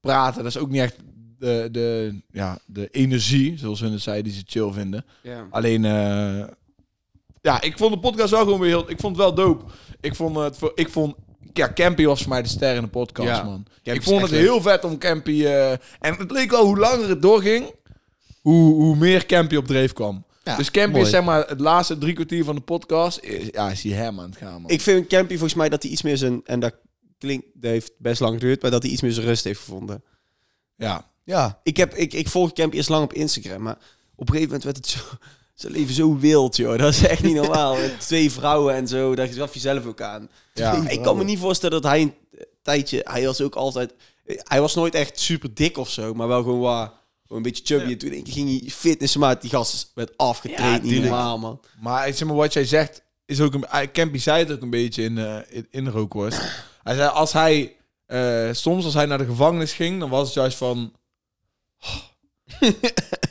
praten. Dat is ook niet echt de, de, ja, de energie, zoals hun het zeiden, die ze chill vinden. Ja. Alleen, eh, ja, ik vond de podcast wel gewoon weer heel... Ik vond het wel dope. Ik vond het... Ik vond... Ja, Campy was voor mij de ster in de podcast, Ja. man. Campy ik is vond echt het leuk. heel vet om Campy... eh, en het leek wel hoe langer het doorging, hoe, hoe meer Campy op dreef kwam. Ja, dus Campy mooi. is zeg maar het laatste drie kwartier van de podcast. Is, ja, is hij hem aan het gaan, man. Ik vind Campy volgens mij dat hij iets meer zijn... En dat klinkt... Dat heeft best lang geduurd, maar dat hij iets meer zijn rust heeft gevonden. ja. Ja. Ik, heb, ik, ik volg Campy eerst lang op Instagram, maar op een gegeven moment werd het zo... Zijn leven zo wild, joh. Dat is echt niet normaal. Met twee vrouwen en zo, daar gaf je zelf ook aan. Ja. ik kan me niet voorstellen dat hij een tijdje... Hij was ook altijd... Hij was nooit echt super dik of zo, maar wel gewoon waar... Gewoon een beetje chubby. En toen ging hij fitnessen, maar die gast werd afgetraind. Ja, niet tuurlijk. normaal, man. Maar zeg maar, wat jij zegt, is ook een... hij- Campy zei het ook een beetje in, eh in, in de rookworst. Hij zei, als hij... eh, soms als hij naar de gevangenis ging, dan was het juist van...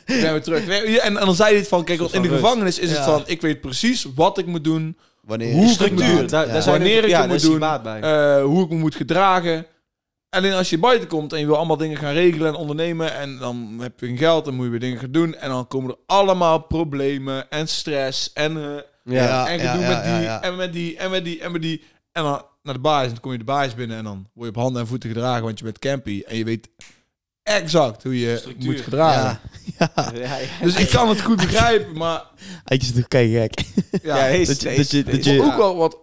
ben weer terug. Nee, En, en dan zei hij het van, kijk, want in de gevangenis is het van... Ik weet precies wat ik moet doen, Wanneer Hoe Structuur, Ja. daar, daar zijn wanneer ik het daar moet doen, eh, hoe ik me moet gedragen. Alleen als je buiten komt en je wil allemaal dingen gaan regelen en ondernemen... en dan heb je geen geld en moet je weer dingen gaan doen... en dan komen er allemaal problemen en stress en... eh, Ja. en gedoe met die, ja, ja. en met die, en met die, en met die. En dan naar de baas, en dan kom je de baas binnen en dan word je op handen en voeten gedragen, want je bent campy. En je weet exact hoe je Structuur. moet gedragen. Ja. Ja. Ja, ja. Dus ik kan het goed begrijpen, maar Eigenlijk is kei gek. ja. Deze- dat je- dat je- dat deze- je- Maar ja. ook wel wat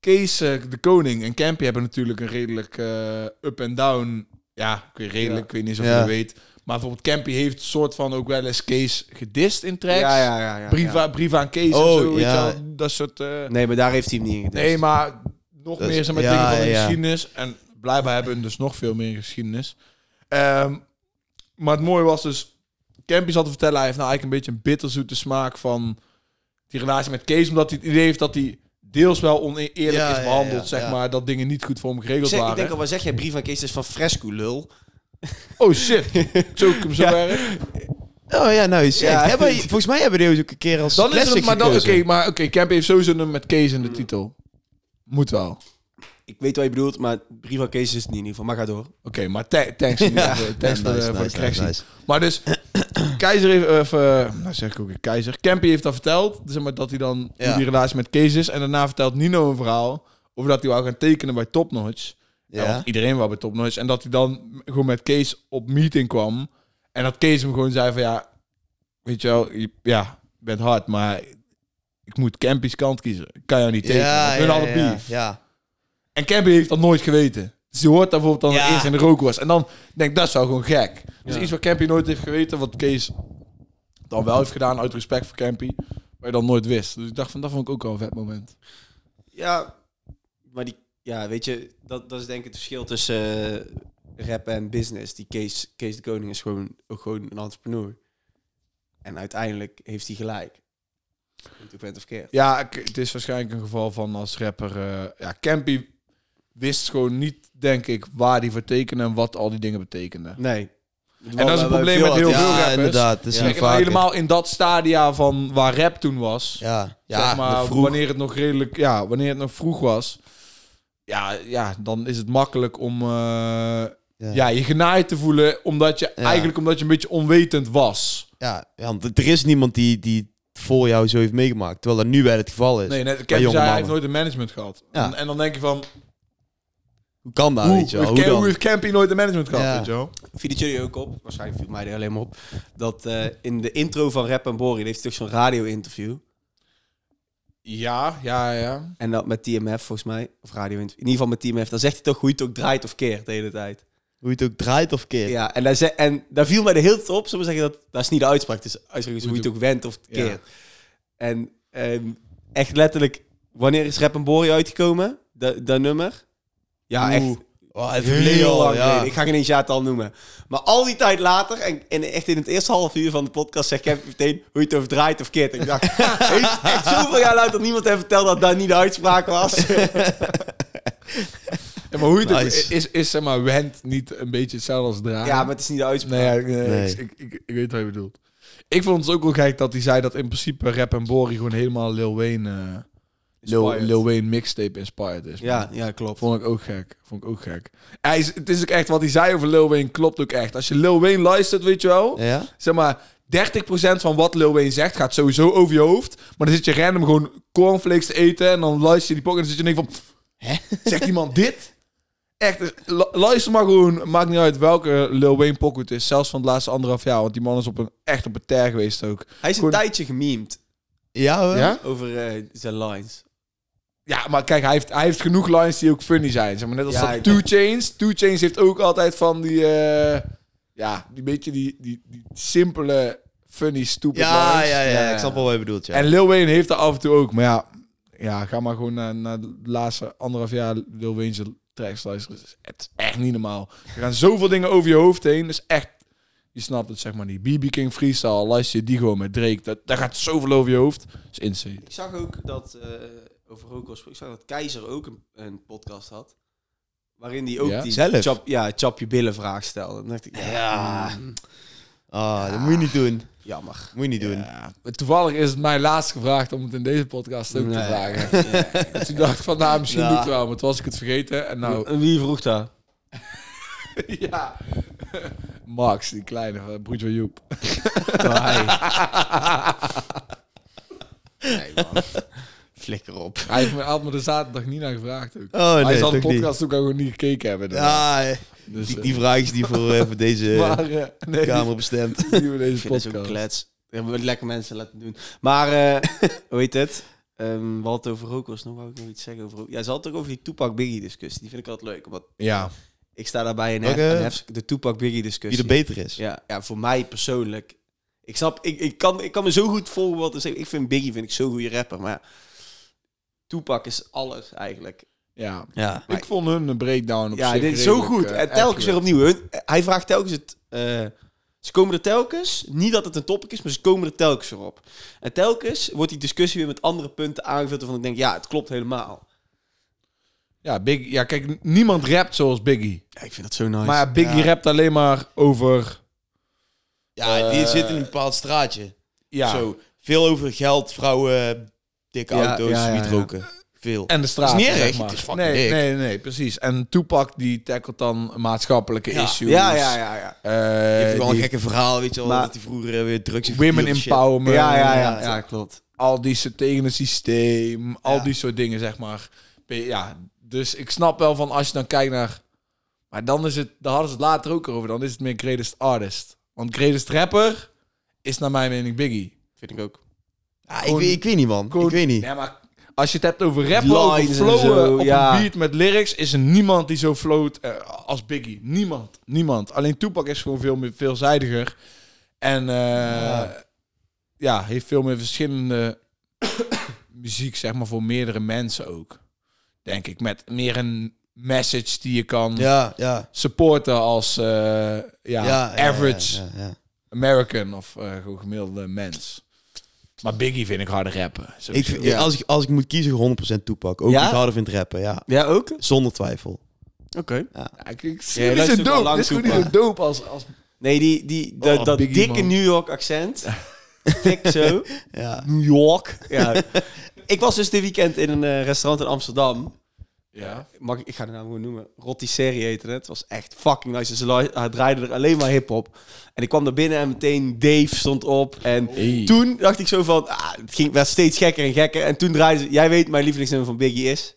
Kees eh, de Koning en Campy hebben natuurlijk een redelijk eh, up en down. Ja, ik weet redelijk, Ja. ik weet niet of Ja. je weet. Maar bijvoorbeeld Campy heeft een soort van ook wel eens Kees gedist in tracks. Ja, ja, ja. ja, Brief, ja. aan- brief aan Kees Oh, en zo, weet ja. je wel. Dat soort... eh, Nee, maar daar heeft hij hem niet in gedist. Nee, maar nog Dus, meer zijn met ja, dingen van de ja. geschiedenis. En blijkbaar hebben we dus nog veel meer geschiedenis. Ehm, maar het mooie was dus... Campy zat te vertellen, hij heeft nou eigenlijk een beetje een bitterzoete smaak van die relatie met Kees. Omdat hij het idee heeft dat hij deels wel oneerlijk Ja, is behandeld. ja, zeg ja. maar. maar, dat dingen niet goed voor hem geregeld Zeg, ik waren. denk al, wat zeg jij? Brief aan Kees is van Fresco, lul. Oh shit, zo hem zo erg. Oh ja, nou is Ja. We- volgens mij hebben we die ook een keer als Dan is het, maar dan, oké, maar oké, Campy heeft sowieso een met Kees in de titel. Moet wel. Oké, Ik weet wat je bedoelt, maar brief aan Kees is het niet in ieder geval. Maar ga door. maar tha- thanks, thanks Ja, voor de, nice, voor nice, de nice, correctie. nice. Maar dus, Keizer heeft, eh, nou zeg ik ook Keizer, Campy heeft dat verteld, zeg maar, dat hij dan, Ja. die relatie met Kees is. En daarna vertelt Nino een verhaal over dat hij wou gaan tekenen bij Top Notch. Ja. Want iedereen wou bij Top Notch. En dat hij dan gewoon met Kees op meeting kwam. En dat Kees hem gewoon zei van, ja, weet je wel, je, ja, je bent hard, maar ik moet Campy's kant kiezen. Ik kan jou niet tekenen. Ja, hun ja, hadden beef. ja. En Campy heeft dat nooit geweten. Dus die hoort daar bijvoorbeeld dan Ja. eerst in de rook was. En dan denk ik, dat is wel gewoon gek. Dus Ja. iets wat Campy nooit heeft geweten, wat Kees dan wel heeft gedaan uit respect voor Campy. Maar je dan nooit wist. Dus ik dacht van, dat vond ik ook wel een vet moment. Ja, maar die, ja, weet je, dat, dat is denk ik het verschil tussen eh, rap en business. Die Kees, Kees de Koning is gewoon, ook gewoon een entrepreneur. En uiteindelijk heeft hij gelijk. Hoe het bent of keert. Ja, ik- het is waarschijnlijk een geval van als rapper... eh, ja, Campy wist gewoon niet, denk ik, waar die voor tekende en wat al die dingen betekenden. Nee. En dat is het probleem met heel ja, veel rappers. inderdaad. Is Kijk, vaker. helemaal in dat stadia van waar rap toen was. Ja, ja zeg maar, wanneer het nog redelijk, ja, wanneer het nog vroeg was. Ja, ja, dan is het makkelijk om eh, ja. je genaaid te voelen, omdat je Ja. eigenlijk omdat je een beetje onwetend was. Ja, ja, want er is niemand die, die voor jou zo heeft meegemaakt. Terwijl dat nu wel het geval is. Nee, net, zei, hij heeft nooit een management gehad. Ja. En, en dan denk je van, Hoe kan dat, hoe, weet je wel? Hoe hoe heeft Campy nooit een management gehad, Ja. weet je wel? Viel het jullie ook op? Waarschijnlijk viel mij er alleen maar op. Dat eh, in de intro van Rap en Boring heeft hij toch zo'n radio-interview. Ja, ja, ja. En dat met TMF volgens mij. Of radio-interview. In ieder geval met TMF. Dan zegt hij toch hoe je het ook draait of keert de hele tijd. Hoe je het ook draait of keert. Ja, en daar, ze- en daar viel mij de hele tijd op. Zullen we zeggen dat... Dat is niet de uitspraak. Het is de uitspraak is hoe je het ook wendt of Ja. keert. En ehm, echt letterlijk... Wanneer is Rap en Boring uitgekomen? Dat dat nummer? Ja, echt. Oh, even Heel al, lang ja. Ik ga geen eens jaartal noemen. Maar al die tijd later, en, en echt in het eerste half uur van de podcast, zegt Kevin meteen hoe je het over draait of keert. En ik dacht, heeft echt zoveel jaar dat niemand heeft verteld dat dat niet de uitspraak was. Ja, maar hoe je het Nice. is, is zeg maar, wend niet een beetje hetzelfde als draaien? ja, maar het is niet de uitspraak. Nee, ja, ik, nee, Nee. Ik, ik, ik, ik weet wat je bedoelt. Ik vond het ook wel gek dat hij zei dat in principe Rap en Bori gewoon helemaal Lil Wayne, eh, Lil, Wayne mixtape inspired is. Ja, ja, klopt. Vond ik ook gek. Vond ik ook gek. Hij is, het is ook echt wat hij zei over Lil Wayne klopt ook echt. Als je Lil Wayne luistert, weet je wel, Ja? zeg maar 30% van wat Lil Wayne zegt gaat sowieso over je hoofd. Maar dan zit je random gewoon cornflakes te eten en dan luister je die pokken en dan zit je en denk van, hè? Zegt iemand dit? Echt, lu- luister maar gewoon. Maakt niet uit welke Lil Wayne pokoe het is. Zelfs van het laatste anderhalf jaar. Want die man is op een, echt op een ter geweest ook. Hij is een Gewoon- tijdje gememd Ja hoor. Ja? over eh, zijn lines. Ja, maar kijk, hij heeft, hij heeft genoeg lines die ook funny zijn. Zeg maar, net als Ja, dat Two Chains. Two Chains heeft ook altijd van die... eh, ja, die beetje die, die, die simpele, funny, stupid Ja, lines. ja, ja, Ja. Ik snap wel wat je bedoelt, ja. En Lil Wayne heeft er af en toe ook. Maar ja, ja ga maar gewoon naar, naar de laatste anderhalf jaar Lil Wayne zijn tracks luisteren. Het is, echt niet normaal. Er gaan zoveel dingen over je hoofd heen. Dus echt, je snapt het zeg maar niet. BB King Freestyle, luister je die gewoon met Drake. Dat, daar gaat zoveel over je hoofd. Dat is insane. Ik zag ook dat, eh over Rokos, ik zag dat Keizer ook een, een podcast had. Waarin die ook Ja? die Zelf? chap, ja, chap je billen vraag stelde. Dan dacht ik, ja, Ja. Ah, dat moet je niet doen. jammer. Moet je niet doen. Ja, toevallig is het mij laatst gevraagd om het in deze podcast ook te vragen. En toen dacht ik van, nou, misschien Ja. doe ik het wel. Maar toen was ik het vergeten. En nou, En Wie vroeg dat? ja. Max, die kleine van broertje van Joep. Nee, man. Flikker op. Hij heeft me, had me er zaterdag niet naar gevraagd ook. Oh, hij nee, zal de toch niet. podcast ook gewoon niet gekeken hebben. Ja, eh, dus, die, eh, die vraag is die voor, eh, voor deze maar, nee, kamer bestemd. die, die voor deze Ik vind het zo'n podcast. klets. We hebben lekker mensen laten doen. Maar, eh hoe heet het? Ehm we hadden het over Rokos. Nog wou ik nog iets zeggen over... Ja, ze had het ook over die Tupac Biggie discussie. Die vind ik altijd leuk. Want Ja, ik sta daarbij in de Tupac Biggie discussie. er beter is. Ja, ja, voor mij persoonlijk. Ik snap, ik, ik, kan, ik kan me zo goed volgen wat te zeggen. Ik vind Biggie vind ik zo'n goede rapper. Maar Tupac is alles eigenlijk. ja. Ja. Ik vond hun een breakdown op ja, zich dit is zo goed. eh, en telkens weer opnieuw. Hun, hij vraagt telkens het... eh, ze komen er telkens, niet dat het een topic is, maar ze komen er telkens weer op. En telkens wordt die discussie weer met andere punten aangevuld waarvan ik denk, ja, het klopt helemaal. Ja, Big, ja, kijk, niemand rapt zoals Biggie. Ja, ik vind dat zo nice. Maar Biggie Ja. rapt alleen maar over... Ja, die Eh, zit in een bepaald straatje. Ja, Zo. Veel over geld, vrouwen, dikke Ja, auto's, ja, roken. Veel. En de straat. Is niet zeg maar. het is fucking nee, dik. nee, nee, precies. En Tupac die tackelt dan maatschappelijke Ja. issues. ja, ja, ja, ja. Eh, Je wel een gekke verhaal, weet je wel. Maar- dat hij vroeger eh, weer drugs heeft women empowerment. Ja, ja, ja, ja, klopt. Al die ze tegen het systeem. Al die soort dingen, zeg maar. Ja, dus ik snap wel van als je dan kijkt naar... Maar dan is het... Daar hadden ze het later ook over. Dan is het meer greatest artist. Want greatest rapper is naar mijn mening Biggie. Vind ik ook. Ja, ik, Gewoon- weet, ik weet niet, man. Gewoon- Ik weet niet. Ja, maar als je het hebt over rappen, over Lines en flowen zo, op ja. een beat met lyrics, is er niemand die zo float eh, als Biggie. Niemand. Niemand. Alleen Tupac is gewoon veel meer veelzijdiger. En eh, ja. heeft veel meer verschillende muziek, zeg maar, voor meerdere mensen ook. Denk ik. Met meer een message die je kan Ja, ja. supporten als eh, ja, ja, ja, average ja, ja, ja. American of eh, gewoon gemiddelde mens. Maar Biggie vind ik harder rappen. Ik, sowieso. vind- Ja. als, ik, als ik moet kiezen, 100% Tupac. Ook Ja? ik harder vind rappen, ja. Ja, ook? Zonder twijfel. Oké. Ja, ik, ik, Ja, je luistert dope. lang Het is gewoon toe, niet zo dope als, als... Nee, die, die, de- Oh, dat Biggie, dikke man. New York accent. Dik zo. Ja. New York. Ja. ik was dus dit weekend in een eh, restaurant in Amsterdam. Ja. Mag ik, ik ga de naam gewoon noemen. Rotisserie heette het. Het was echt fucking nice. Ze lu- hij draaide er alleen maar hip-hop. En ik kwam er binnen en meteen Dave stond op. En Hey. toen dacht ik zo van... Ah, het ging, werd steeds gekker en gekker. En toen draaide ze... Jij weet, mijn lievelingsnummer van Biggie is...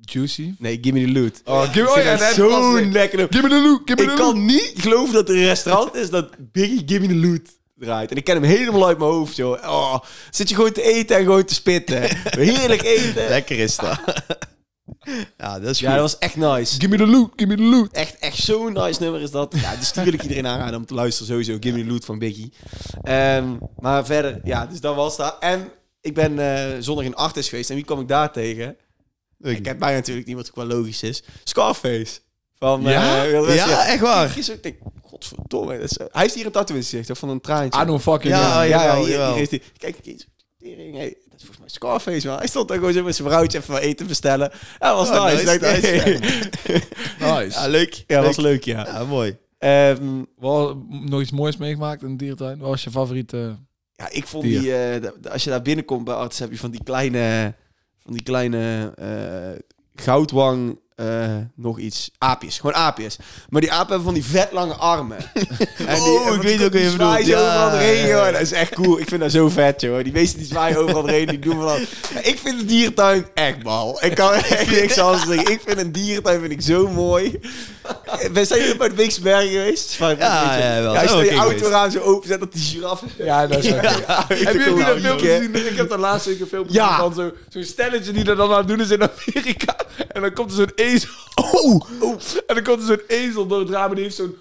Juicy. Nee, Gimme the Loot. Oh, give, Ik oh ja, zo'n lekker nummer. Give me the look, give me Ik the kan niet geloven dat er een restaurant is dat Biggie Gimme the Loot draait. En ik ken hem helemaal uit mijn hoofd, joh. Oh, zit je gewoon te eten en gewoon te spitten. Heerlijk eten. Lekker is dat. ja, dat is goed. Ja, dat was echt nice. Give me the loot, give me the loot. Echt, echt zo'n nice nummer is dat. Ja, dus die wil ik iedereen aanraden om te luisteren. Sowieso, Gimme the Loot van Biggie. Ehm, maar verder, ja, dus dat was dat. En ik ben eh, zondag in Artis geweest. En wie kwam ik daar tegen? Ik ken mij natuurlijk niet, wat ook wel logisch is. Scarface. Van, Ja? eh, Ja, echt waar. Ik, denk, godverdomme. Hij heeft hier een tattoo in van een traantje. I know fucking Ja, ja, ja, heeft hij. Tering, hey, dat is volgens mij Scarface, man. Hij stond daar gewoon zo met zijn vrouwtje even wat eten bestellen. Ja, dat was Oh, nice. nice, nice. Ja, leuk. Ja, dat was leuk. ja. Ja, mooi. Ehm, Wel, nog iets moois meegemaakt in de dierentuin? Wat was je favoriete? ja, ik vond Dier. die... eh, de- als je daar binnenkomt bij arts, heb je van die kleine... Van die kleine eh, goudwang... eh, nog iets. Aapjes. Gewoon aapjes. Maar die apen hebben van die vet lange armen. en Oh, ik weet ook wat je bedoelt. zwaaien zo Ja, overal doorheen, ja, ja. joh. Dat is echt cool. Ik vind dat zo vet, joh. Die beesten die zwaaien overal doorheen. Die doen wel. Ik vind de dierentuin echt mal. Ik kan echt niks anders zeggen. Ik vind een dierentuin vind ik zo mooi. We zijn jullie bij de geweest? Ja, ja, wel. Ja, als je auto geweest. eraan zo openzet, dat die giraffe... Ja, dat is Ja, Heb je cool. niet dat filmpje gezien? Ik heb daar laatst een filmpje Ja. van zo- zo'n stelletje die er dan aan het doen is in Amerika. En dan komt er zo'n ezel. Oh, En dan komt er zo'n ezel door het raam en die heeft zo'n...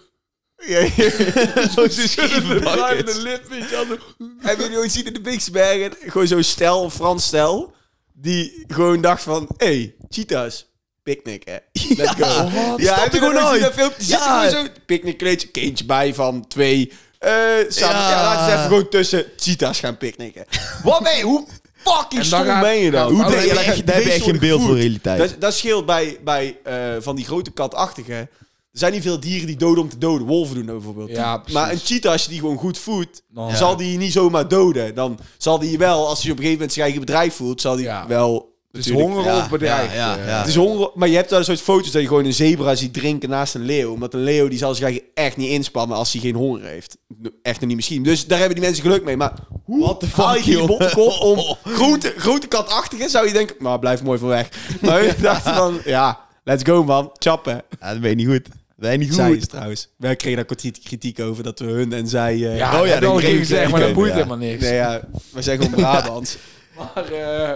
Ja, ja. Zo'n schuddende lip, weet je wel. Zo- Heb je die ooit zien in de Bergen? Gewoon zo'n stel, Frans stel, die gewoon dacht van, hey, cheetahs, picknick, hè. Let's go. die ja, heb je gewoon nooit dat filmpje? Ja. er gewoon zo, picknickkleedje, kindje bij van twee, eh samen, Ja. laten we even gewoon tussen cheetahs gaan picknicken. Wat ben je, hoe fucking En stom gaat- ben je dan? Hoe Oh, denk je, ja, echt, daar heb je echt geen beeld voor realiteit. Dat, dat scheelt bij, bij eh, van die grote katachtige. Er zijn niet veel dieren die doden om te doden. Wolven doen dat bijvoorbeeld. Ja, maar een cheetah, als je die gewoon goed voedt, Dan- zal die je niet zomaar doden. Dan zal die je wel, als hij op een gegeven moment zijn eigen bedrijf voelt, zal die Ja. wel... Het is honger ja, of bedreigd. ja, ja, ja. Het is honger, maar je hebt daar een soort foto's dat je gewoon een zebra ziet drinken naast een leeuw. Omdat een leeuw die zal zich eigenlijk echt niet inspannen als hij geen honger heeft. Echt nog niet misschien. Dus daar hebben die mensen geluk mee. Maar hoe What the haal je fuck, die bottenkop om grote, grote katachtige zou je denken, maar blijf mooi voor weg. Maar ik dacht van, ja, let's go man, chappen. Ja, dat ben je niet goed. Je niet Zij is goed. trouwens. Wij kregen daar kritiek, kritiek over dat we hun en zij... eh, Ja, Oh ja, dat dat kreeg ik ik gezegd, maar dat boeit ja. helemaal niks. Nee, ja, wij zijn gewoon Brabants. Maar, eh,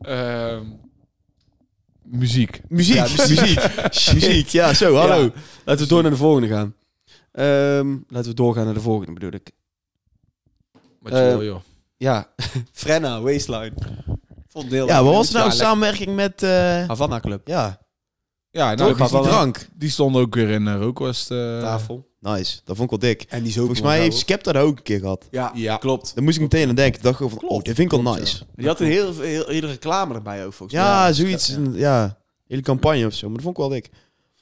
ehm, muziek. Muziek, Ja, muziek. muziek, ja, zo, hallo. Ja, laten we door naar de volgende gaan. Ehm, laten we doorgaan naar de volgende, bedoel ik. Wat je Eh, wil, joh. Ja, Frenna, Waistline. Vond heel Ja, wat was nou samenwerking met... eh, Havana Club. ja, Ja, toch? nou, Die, die, die drank. die stond ook weer in uh, Rookwest. eh, Tafel. Nice, dat vond ik wel dik. En die is Volgens mij heeft Skepta dat ook een keer gehad. Ja, Ja. klopt. Daar moest ik meteen aan denken. Ik dacht gewoon van, Klopt, oh, dit vind ik wel klopt, nice. Die had een heel, heel, hele reclame erbij ook, volgens Ja, mij. zoiets. Ja. een- Ja, hele campagne of zo. Maar dat vond ik wel dik.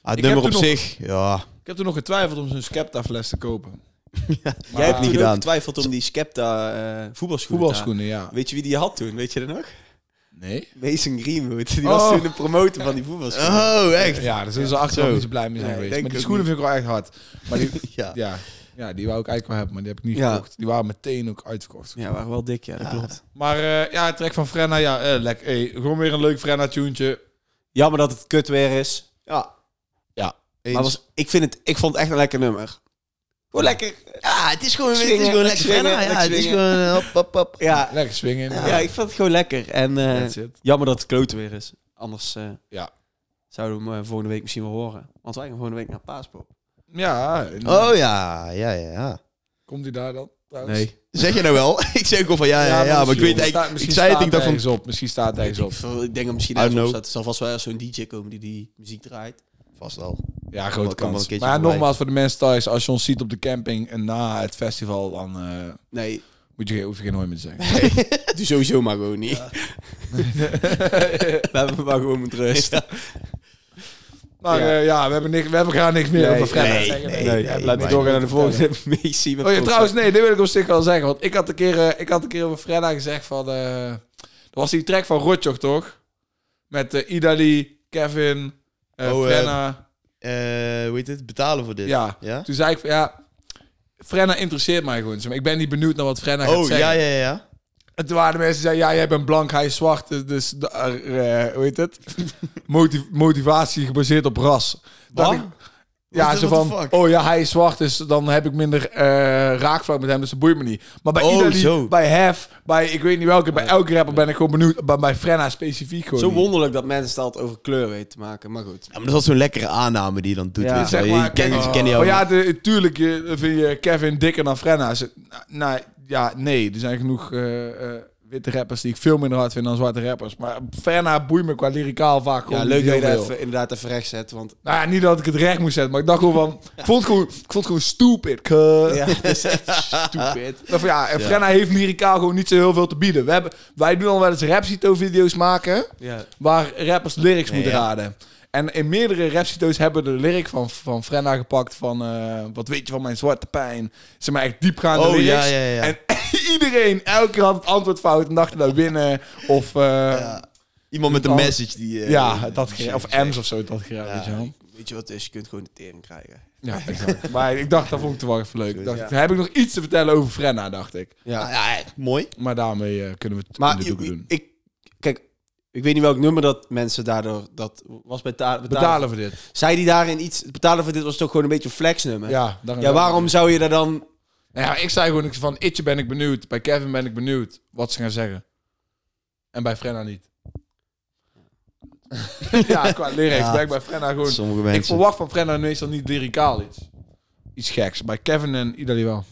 Ah, het Ik nummer op heb toen zich, ja. Ik heb toen nog getwijfeld om zo'n Skepta-fles te kopen. Jij hebt niet toen ook gedaan. getwijfeld om die Skepta eh voetbalschoenen. te Voetbalschoenen, ja. Weet je wie die had toen? Weet je dat nog? Nee? Mason Greenwood. Die Oh. was toen de promotor van die voetbalschoenen. Oh, echt? Ja, daar zullen ze achteraf Zo. niet zo blij mee zijn Nee, geweest. denk Maar die ik schoenen vind ik wel echt hard. Maar die, Ja. ja, ja, die wou ik eigenlijk wel hebben, maar die heb ik niet Ja. gekocht. Die waren meteen ook uitverkocht. Ja, waren wel dik, ja, dat Ja. klopt. Maar eh, ja, het trek van Frenna, ja, eh, lekker. Hey, gewoon weer een leuk Frenna-tuentje. Jammer dat het kut weer is. Ja. Ja. Eens. Maar was, ik, vind het, ik vond het echt een lekker nummer. Gewoon lekker. Ja, het is gewoon, het Swingen, is gewoon lekker swingen. Ja, lekker het is gewoon eh, hop, hop, hop. Ja, Lekker swingen. ja. ik vond het gewoon lekker. En eh, jammer dat het kloten weer is. Anders eh, Ja. zouden we hem volgende week misschien wel horen. Want wij gaan volgende week naar Paaspop. Ja. Oh ja, ja, ja, ja. Komt hij daar dan? trouwens? Nee. Zeg je nou wel? ik zeg ook al van ja, ja, ja, maar ik weet misschien eigenlijk... staat- Ik misschien zei het, ik staat dacht van... op. Misschien staat hij ergens op. Ik, ik denk dat misschien ergens op staat. Er zal vast wel zo'n DJ komen die die muziek draait. Vast wel. Ja, grote kan kans. Maar ja, nogmaals voor de mensen thuis, als je ons ziet op de camping en na het festival, dan eh, Nee, moet je, hoef je geen hooi meer te zeggen. doe sowieso maar gewoon niet. Laten we maar gewoon met rust. Maar Ja. eh, ja, we hebben, niks, we hebben graag niks meer Nee, over Frenna nee, zeggen. nee, Nee, nee, we maar- doorgaan naar de volgende Messi. met Oh ja, trouwens, nee, dit wil ik op zich wel zeggen. Want ik had een keer, eh, ik had een keer over Frenna gezegd van... eh dat was die track van Rotjoch, toch? Met eh Idali, Kevin, eh Oh, eh, Frenna. Eh, hoe heet het? Betalen voor dit. ja. Ja? Toen zei ik van, ja... Frenna interesseert mij gewoon. Ik ben niet benieuwd naar wat Frenna gaat Oh, zeggen. ja, ja, ja. En toen waren de mensen die zeiden, ja, jij bent blank, hij is zwart. Dus, de- eh, hoe heet het? Motiv- motivatie gebaseerd op ras. Wat? Ja, zo van, oh ja, hij is zwart, dus dan heb ik minder eh raakvlak met hem, dus dat boeit me niet. Maar bij Oh, ieder zo. bij Hef, bij ik weet niet welke, bij elke rapper ben ik gewoon benieuwd. Maar bij Frenna specifiek gewoon Zo niet. wonderlijk dat mensen het altijd over kleur weten te maken. Maar goed. Ja, maar dat is wel zo'n lekkere aanname die je dan doet. Ja. weet je wel. Zeg maar, je ken, je ken die oh, ja, de, tuurlijk je, vind je Kevin dikker dan Frenna. Nou, ja, nee, er zijn genoeg eh, eh, witte rappers die ik veel minder hard vind dan zwarte rappers. Maar Frenna boeit me qua lyricaal vaak gewoon Ja, leuk dat je dat even, inderdaad even recht zet. Want Nou ja, niet dat ik het recht moest zetten, maar ik dacht gewoon van... Ik vond het gewoon, ik vond het gewoon stupid, ja, dat is echt stupid. Ja, en Frenna heeft lyricaal gewoon niet zo heel veel te bieden. We hebben, wij doen al wel eens Rapsito-video's maken... Ja. waar rappers lyrics moeten ja. raden. En in meerdere Rapsito's hebben de lyric van, van Frenna gepakt van... eh, wat weet je van mijn zwarte pijn? Zeg maar echt diepgaande Oh, lyrics. ja, ja, ja. En iedereen, elke keer had het antwoord fout en dacht dat winnen. Of, eh, ja, Ja. Iemand met een message die... eh, dat ge- of M's of zo, dat Ja. weet je wel. Weet je wat het is? Je kunt gewoon de tering krijgen. Ja, exact. maar ik dacht, dat vond ik toch wel even leuk. Ik dacht, Ja. Heb ik nog iets te vertellen over Frenna, dacht ik. Ja. Ja, mooi. Maar daarmee eh, kunnen we het Maar in de doeken ik, doen. ik, ik weet niet welk nummer dat mensen daardoor... Dat was beta betalen. Betalen voor dit. Zei die daarin iets... Betalen voor dit was toch gewoon een beetje een flexnummer? Ja, Ja, waarom zou je daar dan... Nou ja, ik zei gewoon ik- van Itje ben ik benieuwd. Bij Kevin ben ik benieuwd wat ze gaan zeggen. En bij Frenna niet. ja, qua lyrics Ja. ben ik bij Frenna gewoon... Sommige Ik mensen. verwacht van Frenna meestal niet lyricaal iets. Iets geks. Bij Kevin en Idali wel.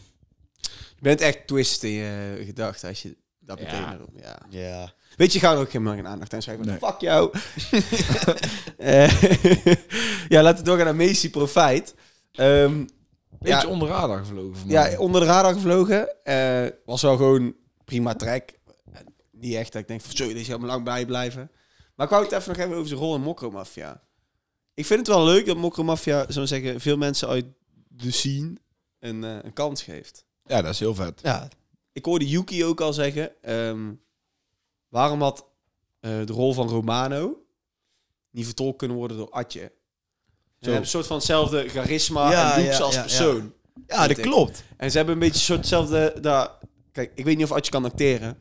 Je bent echt twist in je gedachten als je dat Ja. Ja. Ja. Weet je, ga er ook helemaal geen aandacht aan schrijven. Nee. Fuck jou. Eh, ja, laten we doorgaan naar Messi Profijt. Ehm, Beetje Ja. onder radar gevlogen. ja, onder de radar gevlogen. Was wel gewoon prima track. Eh, Niet echt dat ik denk van, zo, deze helemaal lang bij blijven. Maar ik wou het even nog hebben over zijn rol in Mokro Mafia. Ik vind het wel leuk dat Mokro Mafia, zo zeggen, veel mensen uit de scene een, eh, een kans geeft. ja, dat is heel vet. Ja. Ik hoorde Yuki ook al zeggen, ehm, waarom had eh, de rol van Romano niet vertolkt kunnen worden door Atje? Ze hebben een soort van hetzelfde charisma Ja, en looks ja, als ja, persoon. Ja, dat klopt. En ze hebben een beetje een soort hetzelfde... daar kijk, ik weet niet of Atje kan acteren.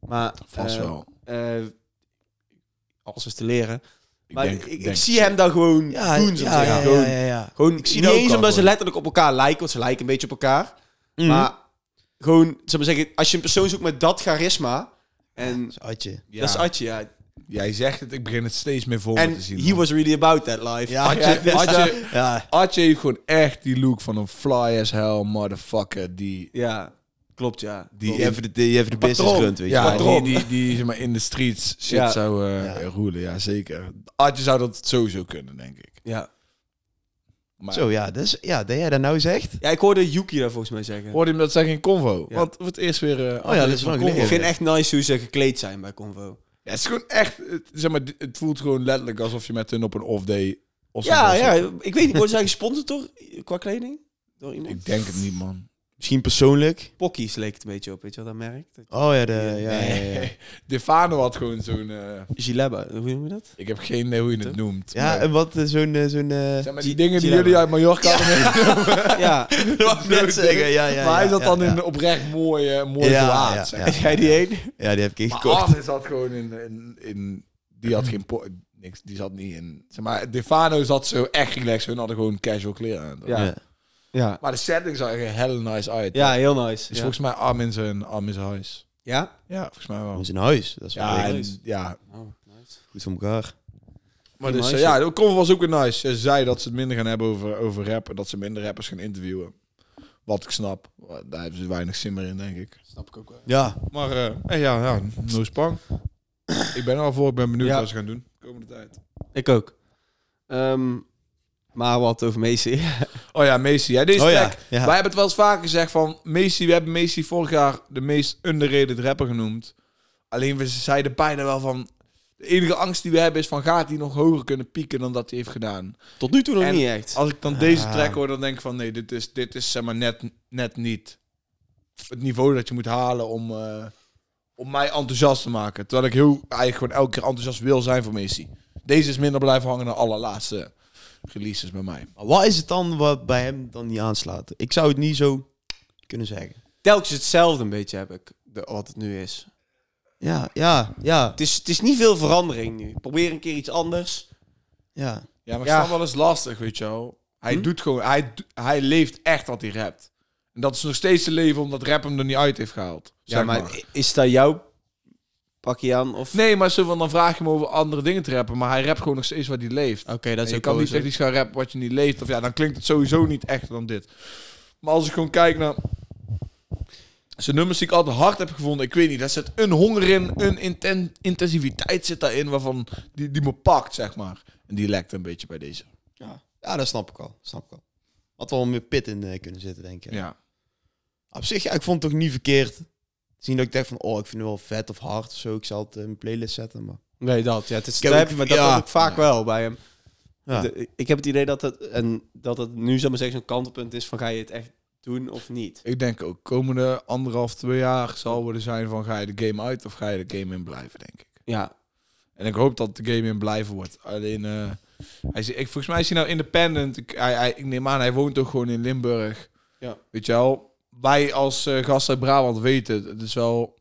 Maar... Vast eh, wel. eh, alles is te leren. Ik maar denk- ik, ik denk- zie hem dan gewoon Ja, doen. ja, ja, Gewoon, gewoon Ik zie niet eens omdat ze letterlijk op elkaar lijken. Want ze lijken een beetje op elkaar. Mhm. Maar gewoon, zeg maar zeggen, als je een persoon zoekt met dat charisma... En Dat is Atje. Ja, dat is Atje, ja. Jij zegt het, ik begin het steeds meer voor me En te zien. he man. was really about that life. Ja, Atje, ja, Atje, dat- ja. Atje heeft gewoon echt die look van een fly as hell motherfucker. Die, Ja, klopt, ja. die Die even de, die even de business runt, weet je ja, die, die, die, zeg maar, in de streets shit Ja. zou eh Ja. roelen. Ja, zeker. Atje zou dat sowieso kunnen, denk ik. Ja. Maar Zo, ja, dus, ja, dat jij dat nou zegt. ja, ik hoorde Yuki daar volgens mij zeggen. hoorde je hem dat zeggen in Convo? Ja. Want voor het eerst weer... eh, Oh ja, dat is van Convo. Ik vind echt nice hoe ze gekleed zijn bij Convo. Ja, het is gewoon echt... het- Zeg maar, het voelt gewoon letterlijk alsof je met hun op een off-day... of zo Ja, ja, ik weet niet, worden zij gesponsord door, qua kleding? Door iemand? Ik denk het niet, man. Misschien persoonlijk. Pockies leek het een beetje op, weet je wel, dat merk? Dat- Oh ja, de, ja, ja, ja. Nee. Defano had gewoon zo'n... eh, Gilebba, hoe noem je dat? ik heb geen idee hoe je het noemt. Ja, maar- en wat eh, zo'n... eh, zo'n eh, zeg maar, die dingen die jullie uit Mallorca hadden ja, Dat net zeggen, ja, ja. maar hij ja, zat ja, dan ja. in een oprecht mooie, mooie Ja, ja, ja. maar. heb jij die heen? Ja, die heb ik Maar gekocht. Arne zat gewoon in, in, in... Die had geen... po- Niks, die zat niet in... Zeg maar, Defano zat zo echt relaxed. Hun hadden gewoon casual kleren aan. Ja. Ja. Maar de setting zag er heel nice uit. Ja, heel nice. Is Ja? volgens mij Arm in zijn, Arm in zijn huis. ja? Ja, volgens mij wel. Gewoon zijn huis. Dat is wel Ja, en, nice. ja. Oh, nice. goed voor elkaar. Maar dus, ja, de Convo was ook weer nice. Ze zei dat ze het minder gaan hebben over, over rap. En dat ze minder rappers gaan interviewen. Wat ik snap. Daar hebben ze weinig zin meer in, denk ik. Snap ik ook wel. Ja, Maar eh, eh, ja, ja, no spang. ik ben er al voor. Ik ben benieuwd Ja. wat ze gaan doen de komende tijd. Ik ook. Ehm, maar wat over Messi. Oh ja, Messi. Ja, deze Oh track. ja. Wij hebben het wel eens vaker gezegd van... Messi, we hebben Messi vorig jaar de meest underrated rapper genoemd. Alleen we zeiden bijna wel van... De enige angst die we hebben is van gaat hij nog hoger kunnen pieken dan dat hij heeft gedaan. Tot nu toe nog En niet echt. Als ik dan deze track hoor, dan denk ik van nee, dit is, dit is zeg maar net, net niet het niveau dat je moet halen om, eh, om mij enthousiast te maken. Terwijl ik heel eigenlijk gewoon elke keer enthousiast wil zijn voor Messi. Deze is minder blijven hangen dan de allerlaatste releases bij mij. Maar wat is het dan wat bij hem dan niet aanslaat? Ik zou het niet zo kunnen zeggen. Telkens hetzelfde een beetje heb ik, de, wat het nu is. Ja, ja, ja, Het is, het is niet veel verandering nu. Probeer een keer iets anders. ja. Ja, maar Ja. ik snap wel eens lastig, weet je wel. Hij Hm? doet gewoon, hij, hij leeft echt wat hij rapt. En dat is nog steeds te leven omdat rap hem er niet uit heeft gehaald. Ja, zeg maar, is dat jouw pakje aan? Of... Nee, maar van, dan vraag je hem over andere dingen te rappen. Maar hij rapt gewoon nog steeds wat hij leeft. Oké, dat is je ook kan niet echt iets gaan rappen wat je niet leeft. Of ja, dan klinkt het sowieso niet echt dan dit. Maar als ik gewoon kijk naar zijn nummers die ik altijd hard heb gevonden. Ik weet niet, daar zit een honger in, een inten- intensiviteit zit daarin waarvan die, die me pakt, zeg maar. En die lekt een beetje bij deze. Ja, ja dat snap ik al. Snap ik al. Had wel meer pit in eh, kunnen zitten, denk ik. Ja. Op zich, ja, ik vond het toch niet verkeerd. Zien dat ik dacht van, oh, ik vind het wel vet of hard of zo. Ik zal het in mijn playlist zetten, maar... Nee, dat. Ja, het is, dat heb je, maar dat ja. heb ik vaak Ja. wel bij hem. Ja. De- ik heb het idee dat het, en dat het nu, zal maar zeggen, zo'n kantelpunt is van ga je het echt doen of niet. Ik denk ook komende anderhalf, twee jaar zal worden zijn van ga je de game uit of ga je de game in blijven, denk ik. Ja, En ik hoop dat de game in blijven wordt. Alleen, eh, hij is, ik, volgens mij is hij nou independent. Ik, hij, hij, ik neem aan, hij woont ook gewoon in Limburg. Ja. Weet je wel, wij als eh gast uit Brabant weten, het is wel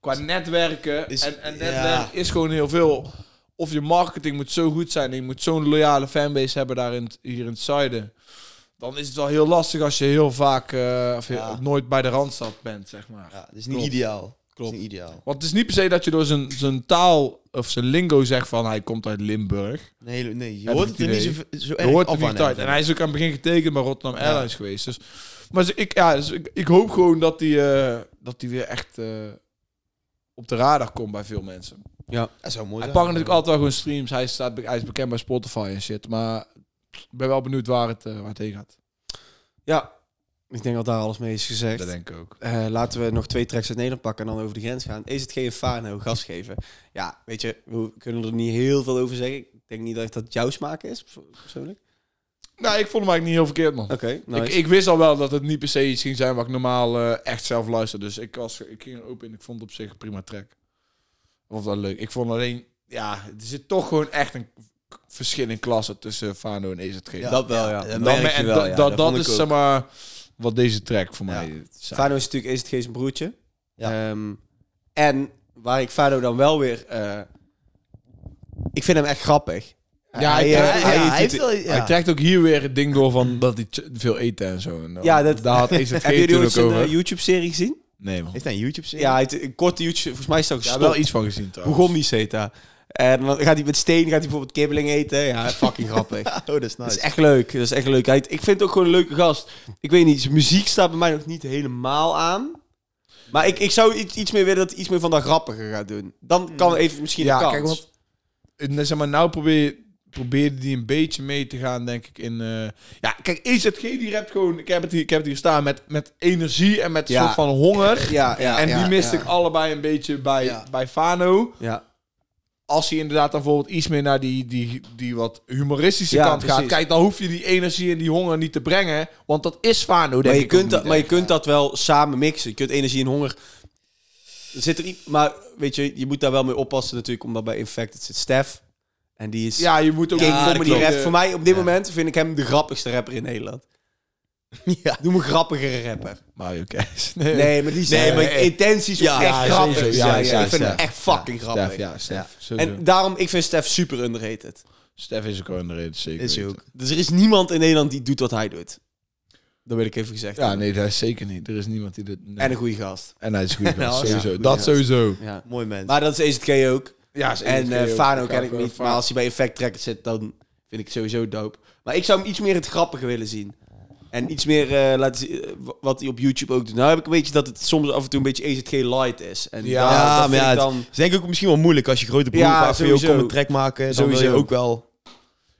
qua netwerken. Is- en, en ja. netwerk is gewoon heel veel. Of je marketing moet zo goed zijn en je moet zo'n loyale fanbase hebben daar in het, hier in het zuiden. Dan is het wel heel lastig als je heel vaak eh, of je nooit bij de Randstad bent, zeg maar. Ja, dat is niet Klopt. ideaal. Klopt. Is niet ideaal. Want het is niet per se dat je door zijn, zijn taal of zijn lingo zegt van hij komt uit Limburg. Nee, nee je hoort het er niet zo, zo Je erg hoort er niet uit. hem. En hij is ook aan het begin getekend bij Rotterdam. Airlines geweest. Dus, maar ze- ik, ja, dus ik, ik hoop gewoon dat hij eh, dat hij weer echt eh, op de radar komt bij veel mensen. Dat zou mooi Hij pakt natuurlijk altijd wel gewoon streams. Hij, staat, hij is bekend bij Spotify en shit. Maar ik ben wel benieuwd waar het, eh, waar het heen gaat. ja. Ik denk dat daar alles mee is gezegd. Dat denk ik ook. Eh, laten we nog twee tracks uit Nederland pakken en dan over de grens gaan. Is het geen Fano gas geven? Ja, weet je, we kunnen er niet heel veel over zeggen. Ik denk niet dat dat jouw smaak is, perso- persoonlijk. Nou, ik vond hem eigenlijk niet heel verkeerd, man. Oké, nice. Ik, ik wist al wel dat het niet per se iets ging zijn wat ik normaal eh, echt zelf luister. Dus ik, was, ik ging er open en ik vond het op zich een prima track. Of dat leuk. Ik vond alleen, ja, er zit toch gewoon echt een verschil in klasse tussen Fano en EZG. Ja, dat wel, ja. dat Dat, merk je en wel, dat, ja. dat, Dat is zeg maar wat deze track voor Ja. mij. Fano is natuurlijk EZG zijn broertje. Ja. Ehm, en waar ik Fano dan wel weer... eh, ik vind hem echt grappig. Ja, hij, eh, Ja, hij, hij heeft hij trekt ook hier weer het ding door van dat hij veel eten en zo. En Ja, dat- daar had EZG Hebben jullie ooit ook over. eh, YouTube-serie gezien? nee man. Heeft hij een YouTube-serie? Ja, het, een korte YouTube... Volgens mij is dat Ja, wel iets van gezien trouwens. Bugombi's heet dat. En dan gaat hij met steen, gaat hij bijvoorbeeld kibbeling eten. Ja, fucking grappig. Oh, dat is Dat nice. is echt leuk. Dat is echt leuk. Hij, ik vind het ook gewoon een leuke gast. Ik weet niet, zijn muziek staat bij mij nog niet helemaal aan. Maar ik, ik zou iets, iets meer willen dat hij iets meer van dat grappige gaat doen. Dan kan even misschien Ja, een kans. kijk, want eh, zeg maar, nou probeer, probeerde die een beetje mee te gaan, denk ik, in... eh, ja, kijk, EZG die rapt gewoon... Ik heb het hier, ik heb het hier staan met, met energie en met een Ja. soort van honger. Ja, ja, en die miste ja. ik allebei een beetje bij, bij Fano. Ja, Als hij inderdaad dan bijvoorbeeld iets meer naar die, die, die wat humoristische Ja, kant gaat... precies. Kijk, dan hoef je die energie en die honger niet te brengen. Want dat is Fano, denk maar je, ik kunt dat, maar je kunt dat wel samen mixen. Je kunt energie en honger... Er zit er iets, maar weet je, je moet daar wel mee oppassen natuurlijk, omdat bij Infected zit Stef. En die is Ja, je moet ook... King Ja, comedy klopt. rap. Voor mij op dit Ja. moment vind ik hem de grappigste rapper in Nederland. Ja. Doe me grappigere rapper. Mario Kees. Nee, Nee, maar die zijn Nee, maar intenties Ja, ja, echt ja, grappig. sowieso. Ja, Ja, ik vind hem echt fucking grappig. Stef, ja. Sowieso. En daarom, ik vind Stef super underrated. Stef is ook een reden, zeker Is hij ook. Dus er is niemand in Nederland die doet wat hij doet. Dat wil ik even gezegd Ja, nee, dat is zeker niet. Er is niemand die dit... nee. En een goede gast. En hij is goed. Ja, sowieso. ja. dat sowieso. Ja. Mooi mens. Maar dat is EZK ook. Ja, En eh Fano ken ik niet. Maar als hij bij Effect Tracker zit, dan vind ik het sowieso dope. Maar ik zou hem iets meer het grappige willen zien. En iets meer eh, laten zien, eh, wat hij op YouTube ook doet. Nou heb ik een beetje dat het soms af en toe een beetje EZG light is. En Ja, dat- ja, dat maar ja, ik het dan... is denk ik ook misschien wel moeilijk als je grote broer Ja, vaak ook sowieso. een track maken. Dan wil Sowieso. je ook wel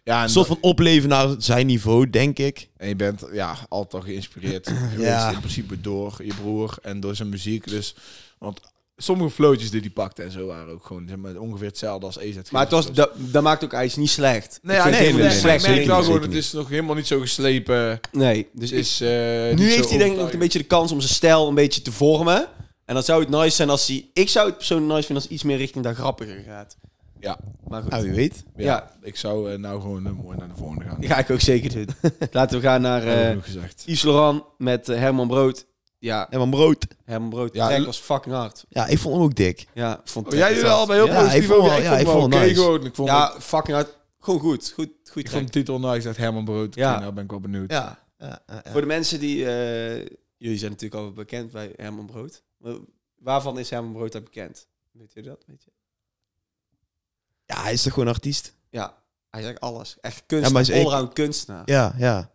Ja, en, een soort van opleven naar zijn niveau, denk ik. en je bent ja, altijd al geïnspireerd geweest Ja. in principe door je broer en door zijn muziek. Dus, want sommige flootjes die hij pakte en zo waren ook gewoon zeg maar, ongeveer hetzelfde als EZG. Maar het was, dat, dat maakt ook ijs niet slecht. Nee, Ik ja, vind nee, het nee, nee, slecht. ik merk wel gewoon, het is nog helemaal niet zo geslepen. Nee, dus Het is, eh, nu heeft hij denk ik nog een beetje de kans om zijn stijl een beetje te vormen. En dan zou het nice zijn als hij... Ik zou het persoonlijk nice vinden als iets meer richting dat grappiger gaat. Ja. Maar goed. Ah, wie weet. Ja, Ja. ik zou eh, nou gewoon eh, mooi naar de volgende gaan. Die ga ik ook zeker doen. Laten we gaan naar eh gezegd. Yves Laurent met Herman Brood. Ja, En mijn brood. Herman Brood. Ja, Ja, was fucking hard. Ja, ik vond hem ook dik. Ja, vond Oh, jij al bij heel Ja, positief vond over. wel- Ik ja, vond ik wel vond oké het nice. gewoon. Ik vond, Ja, fucking hard. Gewoon goed. Goed, goed ik vond de titel nice. Dat Herman Brood. Ja. Ja. Nou ben ik wel benieuwd. Ja. ja, ja, ja. Voor de mensen die... eh, jullie zijn natuurlijk al bekend bij Herman Brood. Maar Waarvan is Herman Brood dan bekend? Weet je dat? Weet je? Ja, hij is toch gewoon artiest? Ja, hij zegt alles. Echt Ja, kunstenaar. maar is ik- allround kunstenaar. Ja, ja.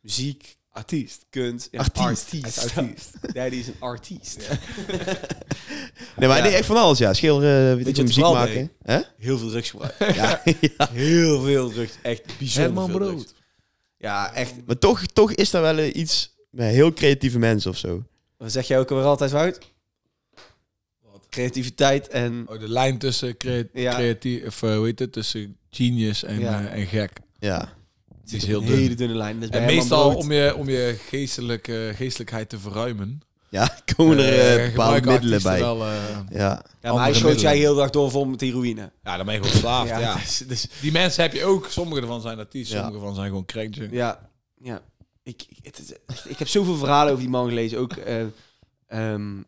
Muziek, Artiest. kunst. Ja, Artiest. artiest. Is een artiest. Nee, maar Ja. nee, echt van alles, ja. Schilderen, weet je wat muziek maken. Hè? Heel veel drugs gebruikt. Ja, ja. Heel veel drugs. Echt bijzonder Herman veel Brood. drugs. Ja, echt. Maar toch, toch is daar wel eh, iets met heel creatieve mensen of zo. Wat zeg jij ook alweer altijd, Wout? Creativiteit en... Oh, de lijn tussen crea Ja. creatief, of eh, hoe heet het, tussen genius en, Ja. eh, en gek. Ja. Die is Een heel hele dun. dunne lijn. Dat is bij En meestal om je, om je geestelijke, geestelijkheid te verruimen. Ja, komen er eh, eh, bepaalde middelen artiesten bij. Wel, eh, Ja. Ja, maar hij schoot jij heel dag door vol met heroïne. ja, dan ben je gewoon verslaafd. ja, dus, dus, Die mensen heb je ook. Sommige ervan zijn artiest, Ja. sommige ervan zijn gewoon crankje. ja, ja. Ik, ik, het ik heb zoveel verhalen over die man gelezen. Ook eh, ehm,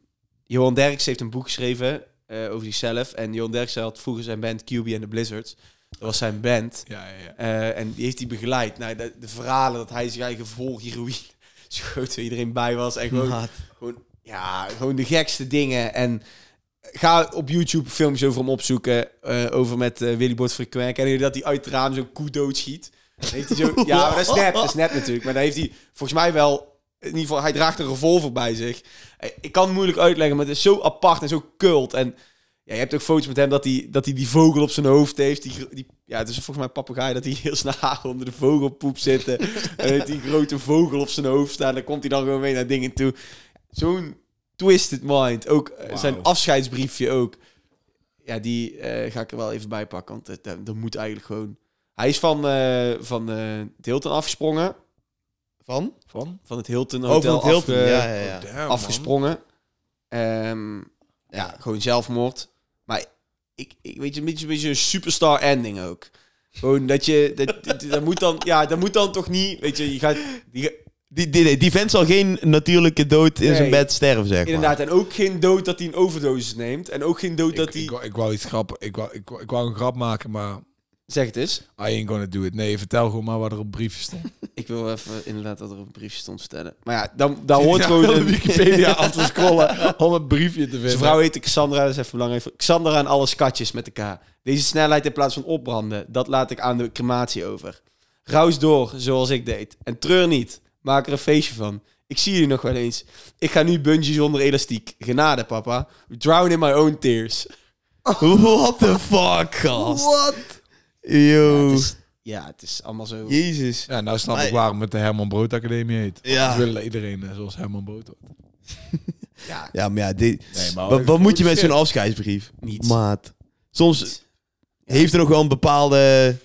Johan Derks heeft een boek geschreven eh, over zichzelf. En Johan Derks had vroeger zijn band QB and the Blizzards. Dat was zijn band. Ja, ja, ja. Eh, en die heeft hij begeleid. Nou, de, de verhalen dat hij zich eigen vol heroïne schoot, iedereen bij was. En gewoon, Maat. gewoon, ja, gewoon de gekste dingen. En ga op YouTube filmpjes over hem opzoeken. eh, over met eh, Willy Bot Frequent. En dat hij uit het raam zo'n koe doodschiet. Dan heeft hij zo, ja, maar dat is nep, dat is nep natuurlijk. Maar dan heeft hij volgens mij wel... In ieder geval, hij draagt een revolver bij zich. Ik kan het moeilijk uitleggen, maar het is zo apart en zo cult. En ja, je hebt ook foto's met hem dat hij, dat hij die vogel op zijn hoofd heeft. Die, die, ja, het is volgens mij een papegaai dat hij heel snel onder de vogelpoep zitten. en heeft die grote vogel op zijn hoofd staan. Dan komt hij dan gewoon mee naar dingen toe. Zo'n twisted mind. Ook eh, zijn afscheidsbriefje ook. Ja, die eh, ga ik er wel even bij pakken. Want dat, dat, dat moet eigenlijk gewoon... Hij is van, eh, van eh, het Hilton afgesprongen. Van? Van? Van het Hilton Over Hotel het Hilton. afge- ja, ja, ja. Damn, man. afgesprongen. Ehm, ja, gewoon zelfmoord. Maar ik, ik weet je, een beetje, een beetje een superstar ending ook. Gewoon dat je, dat, dat, dat moet dan, ja, dat moet dan toch niet, weet je, je gaat, die, Die, die, die, die vent zal geen natuurlijke dood in Nee. zijn bed sterven, zeg maar. inderdaad, en ook geen dood dat hij een overdosis neemt, en ook geen dood Ik, dat ik, hij, wou- ik wou iets grappen. Ik wou, ik, wou- ik wou een grap maken, maar zeg het eens. I ain't gonna do it. Nee, vertel gewoon maar wat er op briefje stond. Ik wil even inderdaad dat er een briefje stond vertellen. Maar ja, dan, dan hoort Ja, gewoon de een, Wikipedia af te scrollen om het briefje te vinden. Zijn vrouw heette Cassandra, dat is even belangrijk. Cassandra en alle skatjes met elkaar. Deze snelheid in plaats van opbranden, dat laat ik aan de crematie over. Roos door, zoals ik deed. En treur niet, maak er een feestje van. Ik zie je nog wel eens. Ik ga nu bungee zonder elastiek. Genade, papa. Drown in my own tears. What the fuck, gast? What? Yo. Ja, het is, ja, het is allemaal zo... Jezus. Ja, nou snap ik waarom het de Herman Brood Academie heet. Ja. We willen iedereen eh, zoals Herman Brood wordt. Ja, Ja, maar ja, dit... Nee, maar wat, wat moet je met zo'n afscheidsbrief? Niets. Maat. Soms heeft er nog wel een bepaalde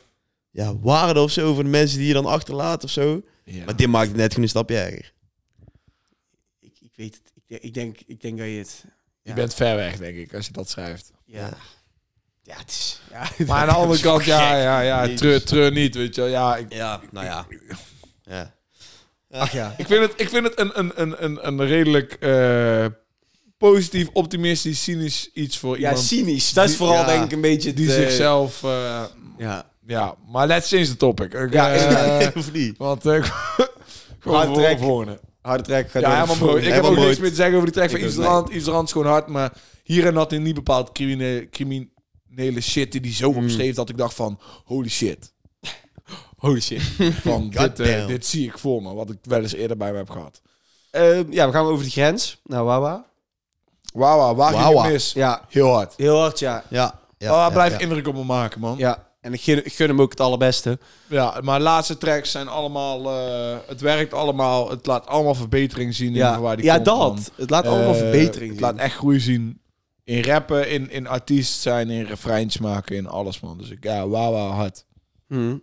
ja, waarde of zo voor de mensen die je dan achterlaat of zo. Ja. Maar dit maakt het net gewoon een stapje erger. ik, ik weet het. Ik, denk- ik, denk, ik denk dat je het... Je bent ver weg, denk ik, als je dat schrijft. Ja. Ja, het is... Ja, Maar aan de andere kant, ja, ja, ja, treur, treur niet, weet je wel. Ja, ik, Ja, nou ja. ja. Ach ja. ik vind het, ik vind het een, een, een, een, een redelijk eh, positief, optimistisch, cynisch iets voor Ja, iemand cynisch. Dat is die- vooral ja, denk ik een beetje... die het, eh, zichzelf... eh, Ja. ja, maar let's change the topic. Ja, of niet? Want gewoon Hard voor, track. volgende. Harde trek. Gaat Ja, helemaal brood. Ik heb ook niks meer te zeggen over die track van Rand. Yves Rand is gewoon hard, maar hierin had hij niet bepaald criminele, criminele shit die hij zo Hmm. omschreef dat ik dacht van, holy shit. Holy shit. Van, dit, eh, dit zie ik voor me, wat ik wel eens eerder bij me heb gehad. Ehm, ja, we gaan over de grens. Nou, Wawa. Wauw, wauw, waar ging Wawa. het mis? Ja, Heel hard. heel hard, ja. Ja. ja, Wawa ja, blijft ja. indruk op me maken, man. Ja, en ik gun, ik gun hem ook het allerbeste. Ja, maar laatste tracks zijn allemaal... eh, het werkt allemaal. Het laat allemaal verbetering zien in Ja, waar die ja komt, dat. man. Het laat allemaal Eh, verbetering Het zien. laat echt groei zien In rappen, in, in artiest zijn, in refreins maken, in alles, man. Dus ik, ja, wauw, wauw, hard. Hm.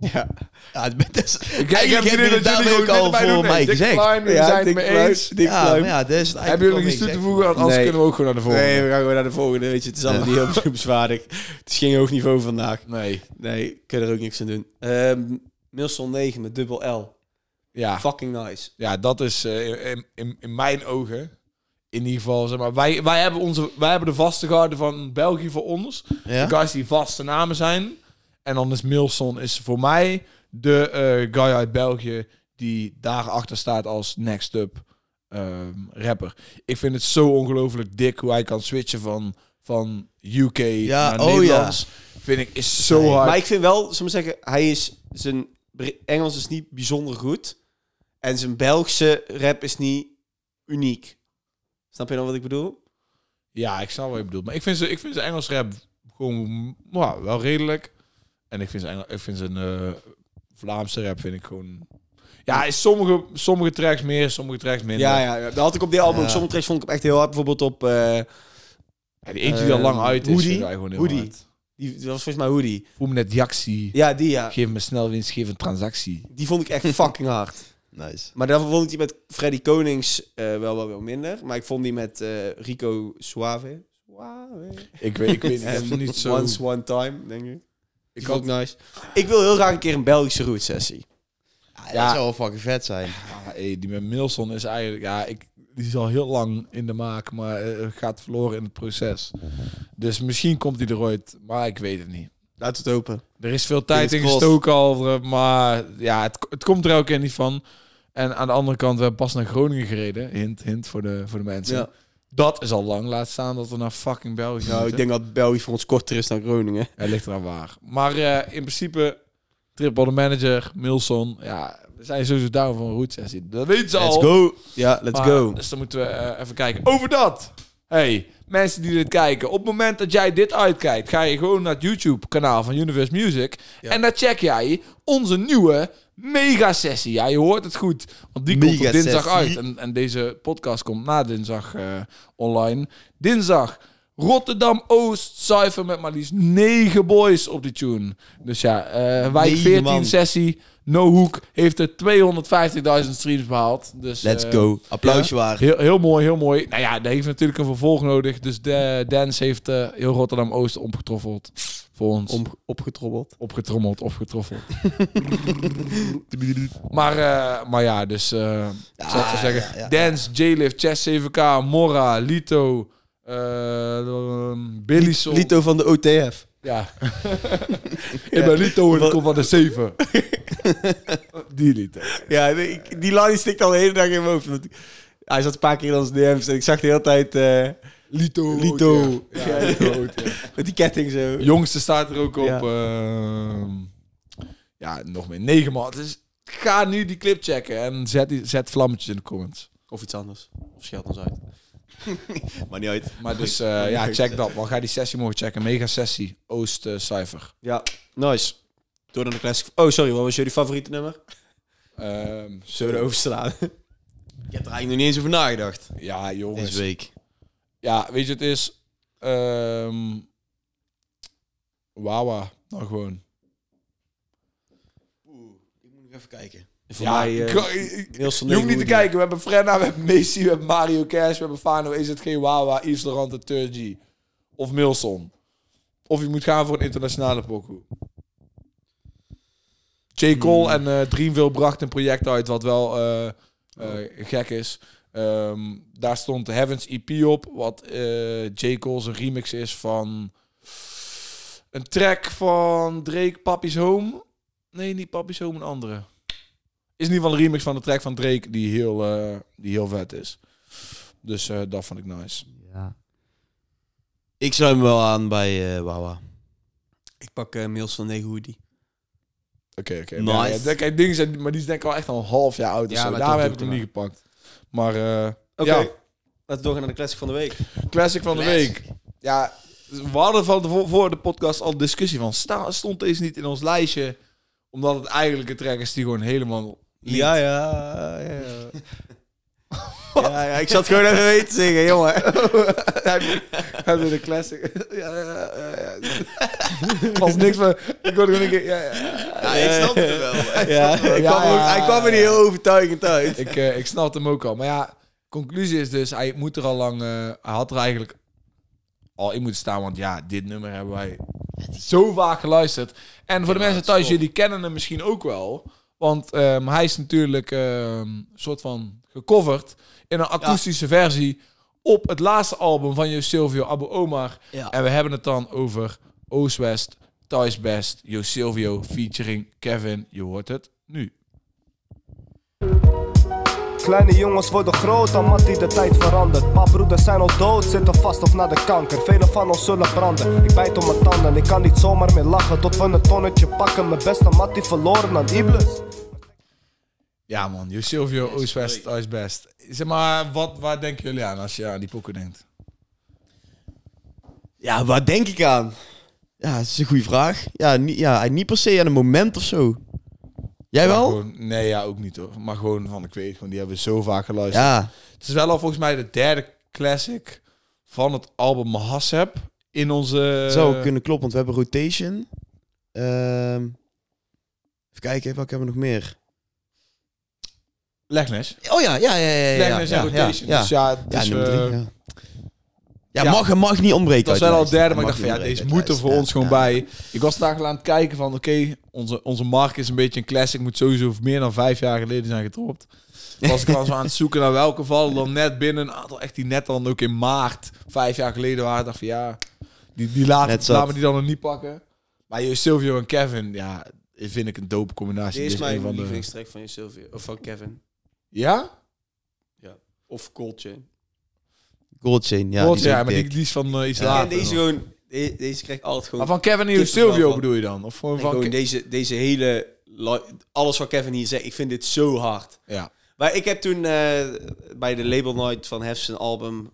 Ja. Ja, dat is, Ik, hebben jullie het ook al voor mij gezegd. Ja, zijn het eens. ja, dat is het Hebben jullie nog iets toe te voegen? Anders Nee. kunnen we ook gewoon naar de volgende. Nee, we gaan gewoon naar de volgende. Weet je, het is allemaal niet heel bezwaardig. Het is geen hoog niveau vandaag. Nee. Nee, ik kan er ook niks aan doen. Ehm Milson 9 met dubbel L. Ja. Fucking nice. Ja, dat is eh, in, in, in mijn ogen, in ieder geval, zeg maar, wij, wij, hebben onze, wij hebben de vaste garde van België voor ons. Ja? De guys die vaste namen zijn. En dan is Milson is voor mij de eh, guy uit België die daarachter staat als next up ehm, rapper. Ik vind het zo ongelooflijk dik hoe hij kan switchen van, van UK Ja, naar oh ja. Nederlands. Vind ik is zo Nee, hard. Maar ik vind wel, zullen we zeggen, hij is zijn Engels is niet bijzonder goed. En zijn Belgische rap is niet uniek. Snap je dan wat ik bedoel? Ja, ik snap wat je bedoelt. Maar ik vind ze, ik vind zijn Engels rap gewoon nou, wel redelijk. En ik vind zijn, Engel- ik vind zijn eh, Vlaamse rap vind ik gewoon... Ja, is sommige, sommige tracks meer, sommige tracks minder. Ja, ja, ja. Dat had ik op dit album. Ja. Sommige tracks vond ik echt heel hard. Bijvoorbeeld op... eh, Ja, die eentje die al lang Eh, uit is, Hoodie? gewoon heel Hoodie. hard. die, die was volgens mij Hoodie. Voel me net Jaxi. Ja, die ja. Geef me snel winst, geef een transactie. Die vond ik echt fucking hard. Nice. Maar daarvoor vond ik die met Freddy Konings eh, wel, wel wel minder. Maar ik vond die met eh, Rico Suave. Suave. Ik weet, ik weet niet, niet zo... Once One Time, denk ik. ik ook nice. Ik wil heel graag een keer een Belgische route sessie. Ja, Ja. Dat zou wel fucking vet zijn. Ah, hey, die met Milson is eigenlijk... Ja, ik, die is al heel lang in de maak, maar eh, gaat verloren in het proces. Dus misschien komt hij er ooit, maar ik weet het niet. Laat het open. Er is veel tijd in gestoken al, maar ja, het, het komt er elke keer niet van. En aan de andere kant, we hebben pas naar Groningen gereden. Hint, hint voor de, voor de mensen. Ja. Dat is al lang. Laat staan dat we naar fucking België Nou, ik denk dat België voor ons korter is dan Groningen. Ja, ligt eraan waar. Maar eh, in principe, Triple de Manager, Milson, ja, we zijn sowieso down voor een route sessie. Dat weten ze Let's al. go. Ja, let's Maar, go. Dus dan moeten we eh, even kijken. Over dat. Hey, mensen die dit kijken. Op het moment dat jij dit uitkijkt, ga je gewoon naar het YouTube-kanaal van Universe Music. Ja. En daar check jij onze nieuwe mega-sessie. Ja, je hoort het goed. Want die komt op dinsdag uit. En, en deze podcast komt na dinsdag eh, online. Dinsdag. Rotterdam Oost Cypher met maar liefst negen boys op die tune. Dus ja, eh wijk Negen 14 man. sessie. No Hook heeft er 250.000 streams behaald. Dus, Let's eh, go. Applausje waar. Heel, heel mooi, heel mooi. Nou ja, dat heeft natuurlijk een vervolg nodig. Dus de Dance heeft eh, heel Rotterdam-Oost opgetroffeld. Voor ons. Om, opgetrobbeld. opgetrommeld, opgetroffeld. maar, eh, maar ja, dus... eh ik zou zo zeggen. ja, ja. Dance, J-Lift, Chess 7K, Mora, Lito, eh, Billy Soul. Lito van de OTF. Ja. ik ben Lito en ik kom van de 7. Die Lito. Ja, nee, ik- die line stikt al de hele dag in mijn hoofd. want Hij zat een paar keer in onze DM's en ik zag de hele tijd eh, Lito. Lito. Ja, Ja, Lito. ja. met die ketting zo. Jongste staat er ook op. Ja. Ja, ja nog meer. Negen man. Dus ga nu die clip checken en zet, die, zet vlammetjes in de comments. Of iets anders. Of scheld ons uit. Maar niet uit. Maar dus eh, ja, check dat. Maar ga die sessie mogen checken. Mega sessie. Oost eh, Cypher. Ja, nice. Door naar de classic. Oh, sorry, wat was jullie favoriete nummer? Ehm, Zullen we overslaan? Ik heb er eigenlijk nog niet eens over nagedacht. ja, jongens. Deze week. Ja, weet je, het is... ehm Wawa. Nou gewoon. Ik moet nog even kijken. Voor ja, mij... ik- eh, Nielsen je hoeft niet te kijken. We hebben Frenna, we hebben Messi, we hebben Mario Cash, we hebben Fano. Is het geen Wawa, Yves Laurent en Turgy? Of Milson? Of je moet gaan voor een internationale pokoe. J. Cole en eh Dreamville bracht een project uit wat wel eh, gek is. Ehm, daar stond Heaven's EP op, wat J. Cole's een remix is van een track van Drake, Papi's Home. Nee, niet Papi's Home, een andere. Is in ieder geval een remix van de track van Drake die heel, eh, die heel vet is. Dus eh, dat vond ik nice. Ja. Ik sluit me wel aan bij eh Wawa. Ik pak uh, Mails van Negenhoodie. Oké, oké. Nice. Ja, ja, kijk, dingen zijn, maar die is denk ik al echt al een half jaar oud. Ja, zo. Daarom heb ik hem niet gepakt. Maar eh, Oké. ja, Laten we doorgaan naar de classic van de week. classic van de week. Ja, we hadden van de, voor- voor de podcast al discussie van, sta, stond deze niet in ons lijstje? Omdat het eigenlijk een track is die gewoon helemaal... Ja, ja, ja. Ja, ja, ik zat gewoon even weten te zingen, jongen. Hij doet de classic. ja, ja, ja, ja. Was niks van... Ik hoorde gewoon een keer... Ja, ja, ja. Ik snap het wel. Ja, ik Ja, kwam er ook- hij kwam er niet heel overtuigend uit. Ik, eh, ik snap hem ook al. Maar ja, conclusie is dus... Hij moet er al lang... eh, hij had er eigenlijk al in moeten staan. Want ja, dit nummer hebben wij zo vaak geluisterd. En voor de mensen thuis, jullie kennen hem misschien ook wel. Want ehm, hij is natuurlijk ehm, soort van gecoverd in een akoestische versie op het laatste album van Jo Silvio Abu Omar. Ja. En we hebben het dan over Oost-West, Thuis Best, Jo Silvio featuring Kevin. Je hoort het nu. Kleine jongens worden groot, omdat die de tijd verandert. Maar broeders zijn al dood, zitten vast of naar de kanker. Velen van ons zullen branden. Ik bijt op mijn tanden, ik kan niet zomaar meer lachen. Tot we een tonnetje pakken. Mijn beste mat die verloren aan Iblis. Ja man, Silvio, Oost-West, Thuis Best. Zeg maar, wat, waar denken jullie aan als je aan die pokken denkt? Ja, waar denk ik aan? Ja, dat is een goede vraag. Ja, niet, ja, niet per se aan een moment of zo. Jij wel? Gewoon, nee, ja, ook niet hoor. Maar gewoon van, ik weet gewoon, die hebben we zo vaak geluisterd. Ja, Het is wel al volgens mij de derde classic van het album Mahaseb in onze... zou kunnen kloppen, want we hebben Rotation. Ehm, even kijken, welke hebben we nog meer? Legnes. Oh ja, ja, ja, ja. ja, Legnes ja, en ja, Rotation. Ja, Dus ja, ja, dus, eh, drie, ja. Ja, ja. mag, mag niet ontbreken. dat is uit wel al derde, maar ik dacht van ja, deze ontbreken moet er uit voor ons gewoon bij. Ik was daar aan het kijken van, oké, onze, onze mark is een beetje een classic, moet sowieso meer dan vijf jaar geleden zijn gedropt. Was ik dan zo aan het zoeken naar welke vallen dan net binnen. Een aantal echt die net dan ook in maart, vijf jaar geleden waren. Ik dacht van ja, die, die laten, laten we die dan nog niet pakken. Maar je Silvio en Kevin, ja, vind ik een dope combinatie. Dit is mijn van de- lievelingstrek van je Sylvia. Of van Kevin. Ja? Of Cold Chain. Gold Chain, ja. Ja, maar die, die is van eh, iets Ja, later. en deze nog. gewoon... de- Deze krijg ik altijd gewoon... Maar van Kevin en je Silvio van. bedoel je dan? Of gewoon en van... gewoon deze, deze hele... Alles wat Kevin hier zegt, ik vind dit zo hard. Ja. Maar ik heb toen eh, bij de Label Night van Hef zijn album...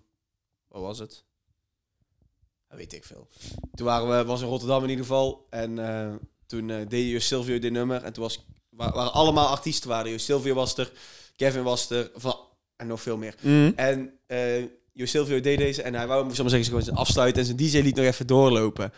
Wat was het? Dat weet ik veel. Toen waren we, was in Rotterdam in ieder geval. En eh, toen eh, deed Jo Silvio dit nummer. En toen was, wa- waren allemaal artiesten. Waren. Silvio was er, Kevin was er. Van, en nog veel meer. Mhm. En eh Jo Silvio deed deze en hij wou hem, zeggen, gewoon zijn afsluiten en zijn DJ liet nog even doorlopen.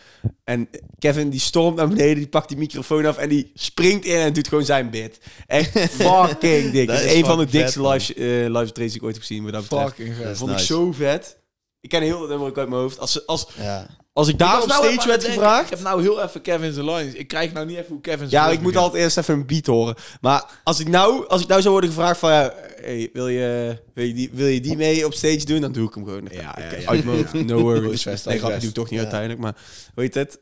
En Kevin die stormt naar beneden, die pakt die microfoon af en die springt in en doet gewoon zijn bit. Echt fucking dik. Dat is is een van de dikste live, eh live trades die ik ooit heb gezien wat dat betreft. Fucking vet. Dat is vond nice. ik zo vet. Ik ken heel dat nummer ook uit mijn hoofd. Als, als, Ja. Als ik daar op nou stage werd gevraagd... Ik heb nou heel even Kevin's lines. Ik krijg nou niet even hoe Kevin's Ja, ik moet begint. altijd eerst even een beat horen. Maar als ik nou, als ik nou zou worden gevraagd van... ja, hey, wil, je, wil, je die, wil je die mee op stage doen? Dan doe ik hem gewoon. Ja, ja, Ik- ja. Uit mijn hoofd. No worries. Nee, Oost-West. doe ik toch niet Ja. uiteindelijk. Maar weet het?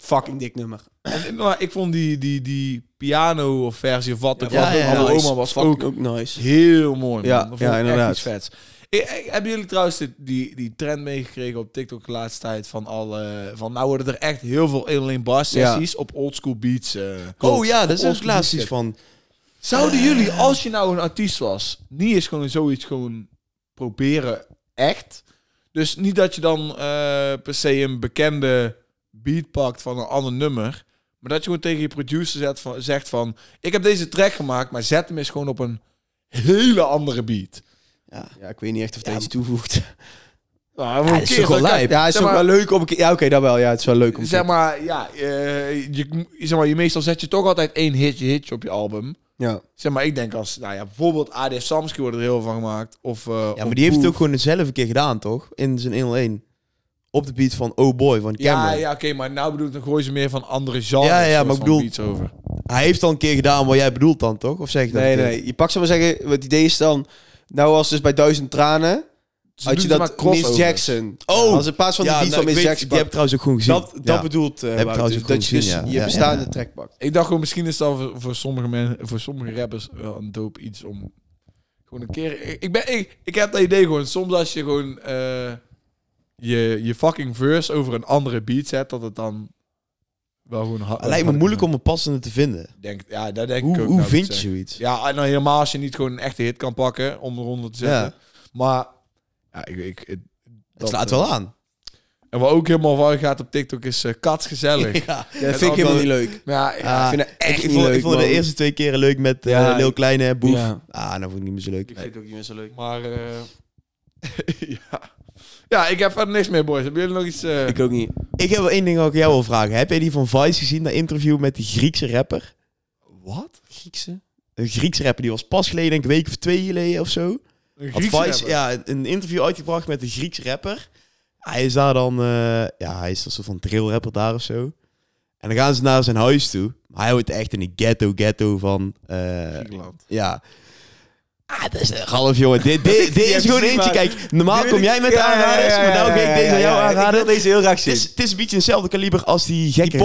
Fucking dik nummer. En, maar ik vond die, die, die piano of versie of wat ook Ja, was, ja, ja. Nice. oma was ook ook nice. heel mooi. Ja, man. Dat vond ja, ik echt inderdaad. iets vets. Ik, ik- hebben jullie trouwens die, die, die trend meegekregen op TikTok de laatste tijd van alle van nou worden er echt heel veel 1 alleen bar sessies op oldschool beats. eh, Oh ja, dat is op ook laatst iets oldschool van. Zouden jullie, als je nou een artiest was, niet eens gewoon zoiets gewoon proberen echt? Dus niet dat je dan eh, per se een bekende beat pakt van een ander nummer, maar dat je gewoon tegen je producer zet van, zegt van, ik heb deze track gemaakt, maar zet hem eens gewoon op een hele andere beat. Ja. Ja, ik weet niet echt of dat Ja, iets toevoegt. Nou, dat is toch wel lijp? Ja, het is Zeg ook maar- wel leuk om een keer... Ja, oké, dat wel. Ja, het is wel leuk om... Zeg maar, ja, eh, je, zeg maar, je meestal zet je toch altijd één hitje, hitje op je album. Ja. Zeg maar, ik denk als, nou ja, bijvoorbeeld ADF Samsky wordt er heel veel van gemaakt. Of, eh, Ja, of maar die heeft het ook gewoon zelf een keer gedaan, toch? In zijn 101. Op de beat van Oh Boy van Ja, Cameron. ja oké, maar nou bedoel ik, dan gooi ze meer van andere genres. Ja, ja, maar ik bedoel- beats over. Hij heeft al een keer gedaan wat jij bedoelt dan, toch? Of zeg ik dat Nee, nee. Je pakt, zo maar zeggen, het idee is dan... Nou was dus bij Duizend Tranen... Ze Had je dat. Miss Jackson... Oh! Als in plaats van ja, die beat nou, van Miss weet- Jackson... Die heb ik trouwens ook gewoon gezien. Dat, dat Ja. bedoelt uh, Heb trouwens ook dat je dus gezien, ja. je Ja, bestaande ja. track pakt. Ik dacht gewoon, misschien is dat voor, voor sommige mensen, voor sommige rappers wel een dope iets om gewoon een keer. Ik, ik ben, ik, ik heb dat idee gewoon. Soms als je gewoon eh, je, je fucking verse over een andere beat zet, dat het dan wel gewoon hard. Lijkt me moeilijk om een passende te vinden. Denk, ja, dat denk Hoe, ik ook. hoe nou, vind je zoiets? Ja, en nou helemaal als je niet gewoon een echte hit kan pakken om eronder te zetten. Ja. Maar ja, ik, ik, het, Het slaat wel aan. En wat ook helemaal van gaat op TikTok is eh katsgezellig. Ja. Ja, dat vind ik helemaal niet leuk. Maar ja, ja, Ah, ik vind het echt ik, niet vond, leuk, ik vond de eerste twee keren leuk met eh Ja, Lil ik- Kleine en Boef. Ja. Ah, nou vond ik niet meer zo leuk. Ik vind het ook niet meer zo leuk. maar eh, ja. Ja, ik heb verder niks meer, boys. Hebben jullie nog iets? eh, Ik ook niet. Ik heb wel één ding ik jou wil vragen. Heb jij die van Vice gezien, dat interview met die Griekse rapper? Wat? Griekse? Een Griekse rapper, die was pas geleden, denk ik, een week of twee geleden of zo. Een Had Griekse Vice rapper? ja, een interview uitgebracht met een Griekse rapper. Hij is daar dan, eh, ja, hij is een soort van trail rapper daar of zo. En dan gaan ze naar zijn huis toe. Maar hij woont echt in de ghetto, ghetto van, eh, Griekenland. ja. Ah, dat is een half jongen. Dit, dit, dit Die is gewoon eentje. maar- Kijk, normaal Die kom jij met ja, aanraders, maar nou ja, ga ik ja, deze aan jou aanraden. wil deze heel graag Het zien. is, het is een beetje hetzelfde kaliber als die Die gekke die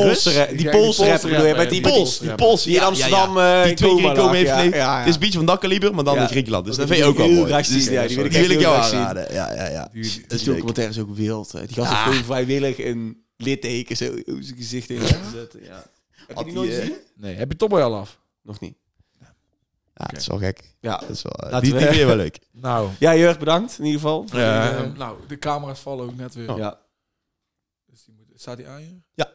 die Poolse rapper bedoel je? Met die, ja, die, die Pols, die in Amsterdam eh, die twee keer coma gekomen lag. heeft. Het is een beetje van dat kaliber, maar dan in Griekenland. Dus dat Die vind je ook wel mooi. die wil ik die jou aanraden. Ja, ja, ja. Die- die- documentaire is ook wild. hè. Die gast heeft gewoon vrijwillig een litteken zo op zijn gezicht in laten zetten. Ja. Heb je die die, nooit eh, gezien? Nee, heb je Tomboy al af? Nog niet. Ja, dat is wel gek. Ja. Dat is wel, eh, Laten die, we- die vind je wel leuk. Nou, Ja, Jurg, bedankt in ieder geval. eh, nou, de camera's vallen ook net weer. Ja. Dus die moet, staat die aan je? Ja.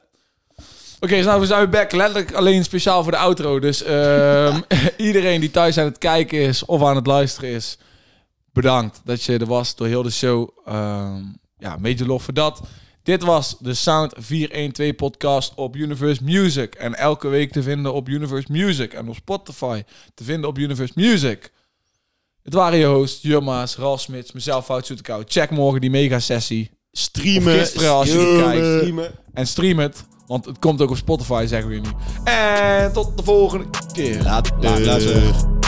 Oké, dus nou, we zijn weer back. Letterlijk alleen speciaal voor de outro. Dus ehm, iedereen die thuis aan het kijken is of aan het luisteren is, bedankt dat je er was door heel de show. Ehm ja, major love voor dat. Dit was de Sound 412 podcast op Universe Music. En elke week te vinden op Universe Music. En op Spotify te vinden op Universe Music. Het waren je hosts, Jumma's, Ralf Smits, mezelf, Fout Zoetekouw. Check morgen die mega sessie. Streamen. Of gisteren als je kijkt. Streamen. En stream het. Want het komt ook op Spotify, zeggen we nu. En tot de volgende keer. Later. Later.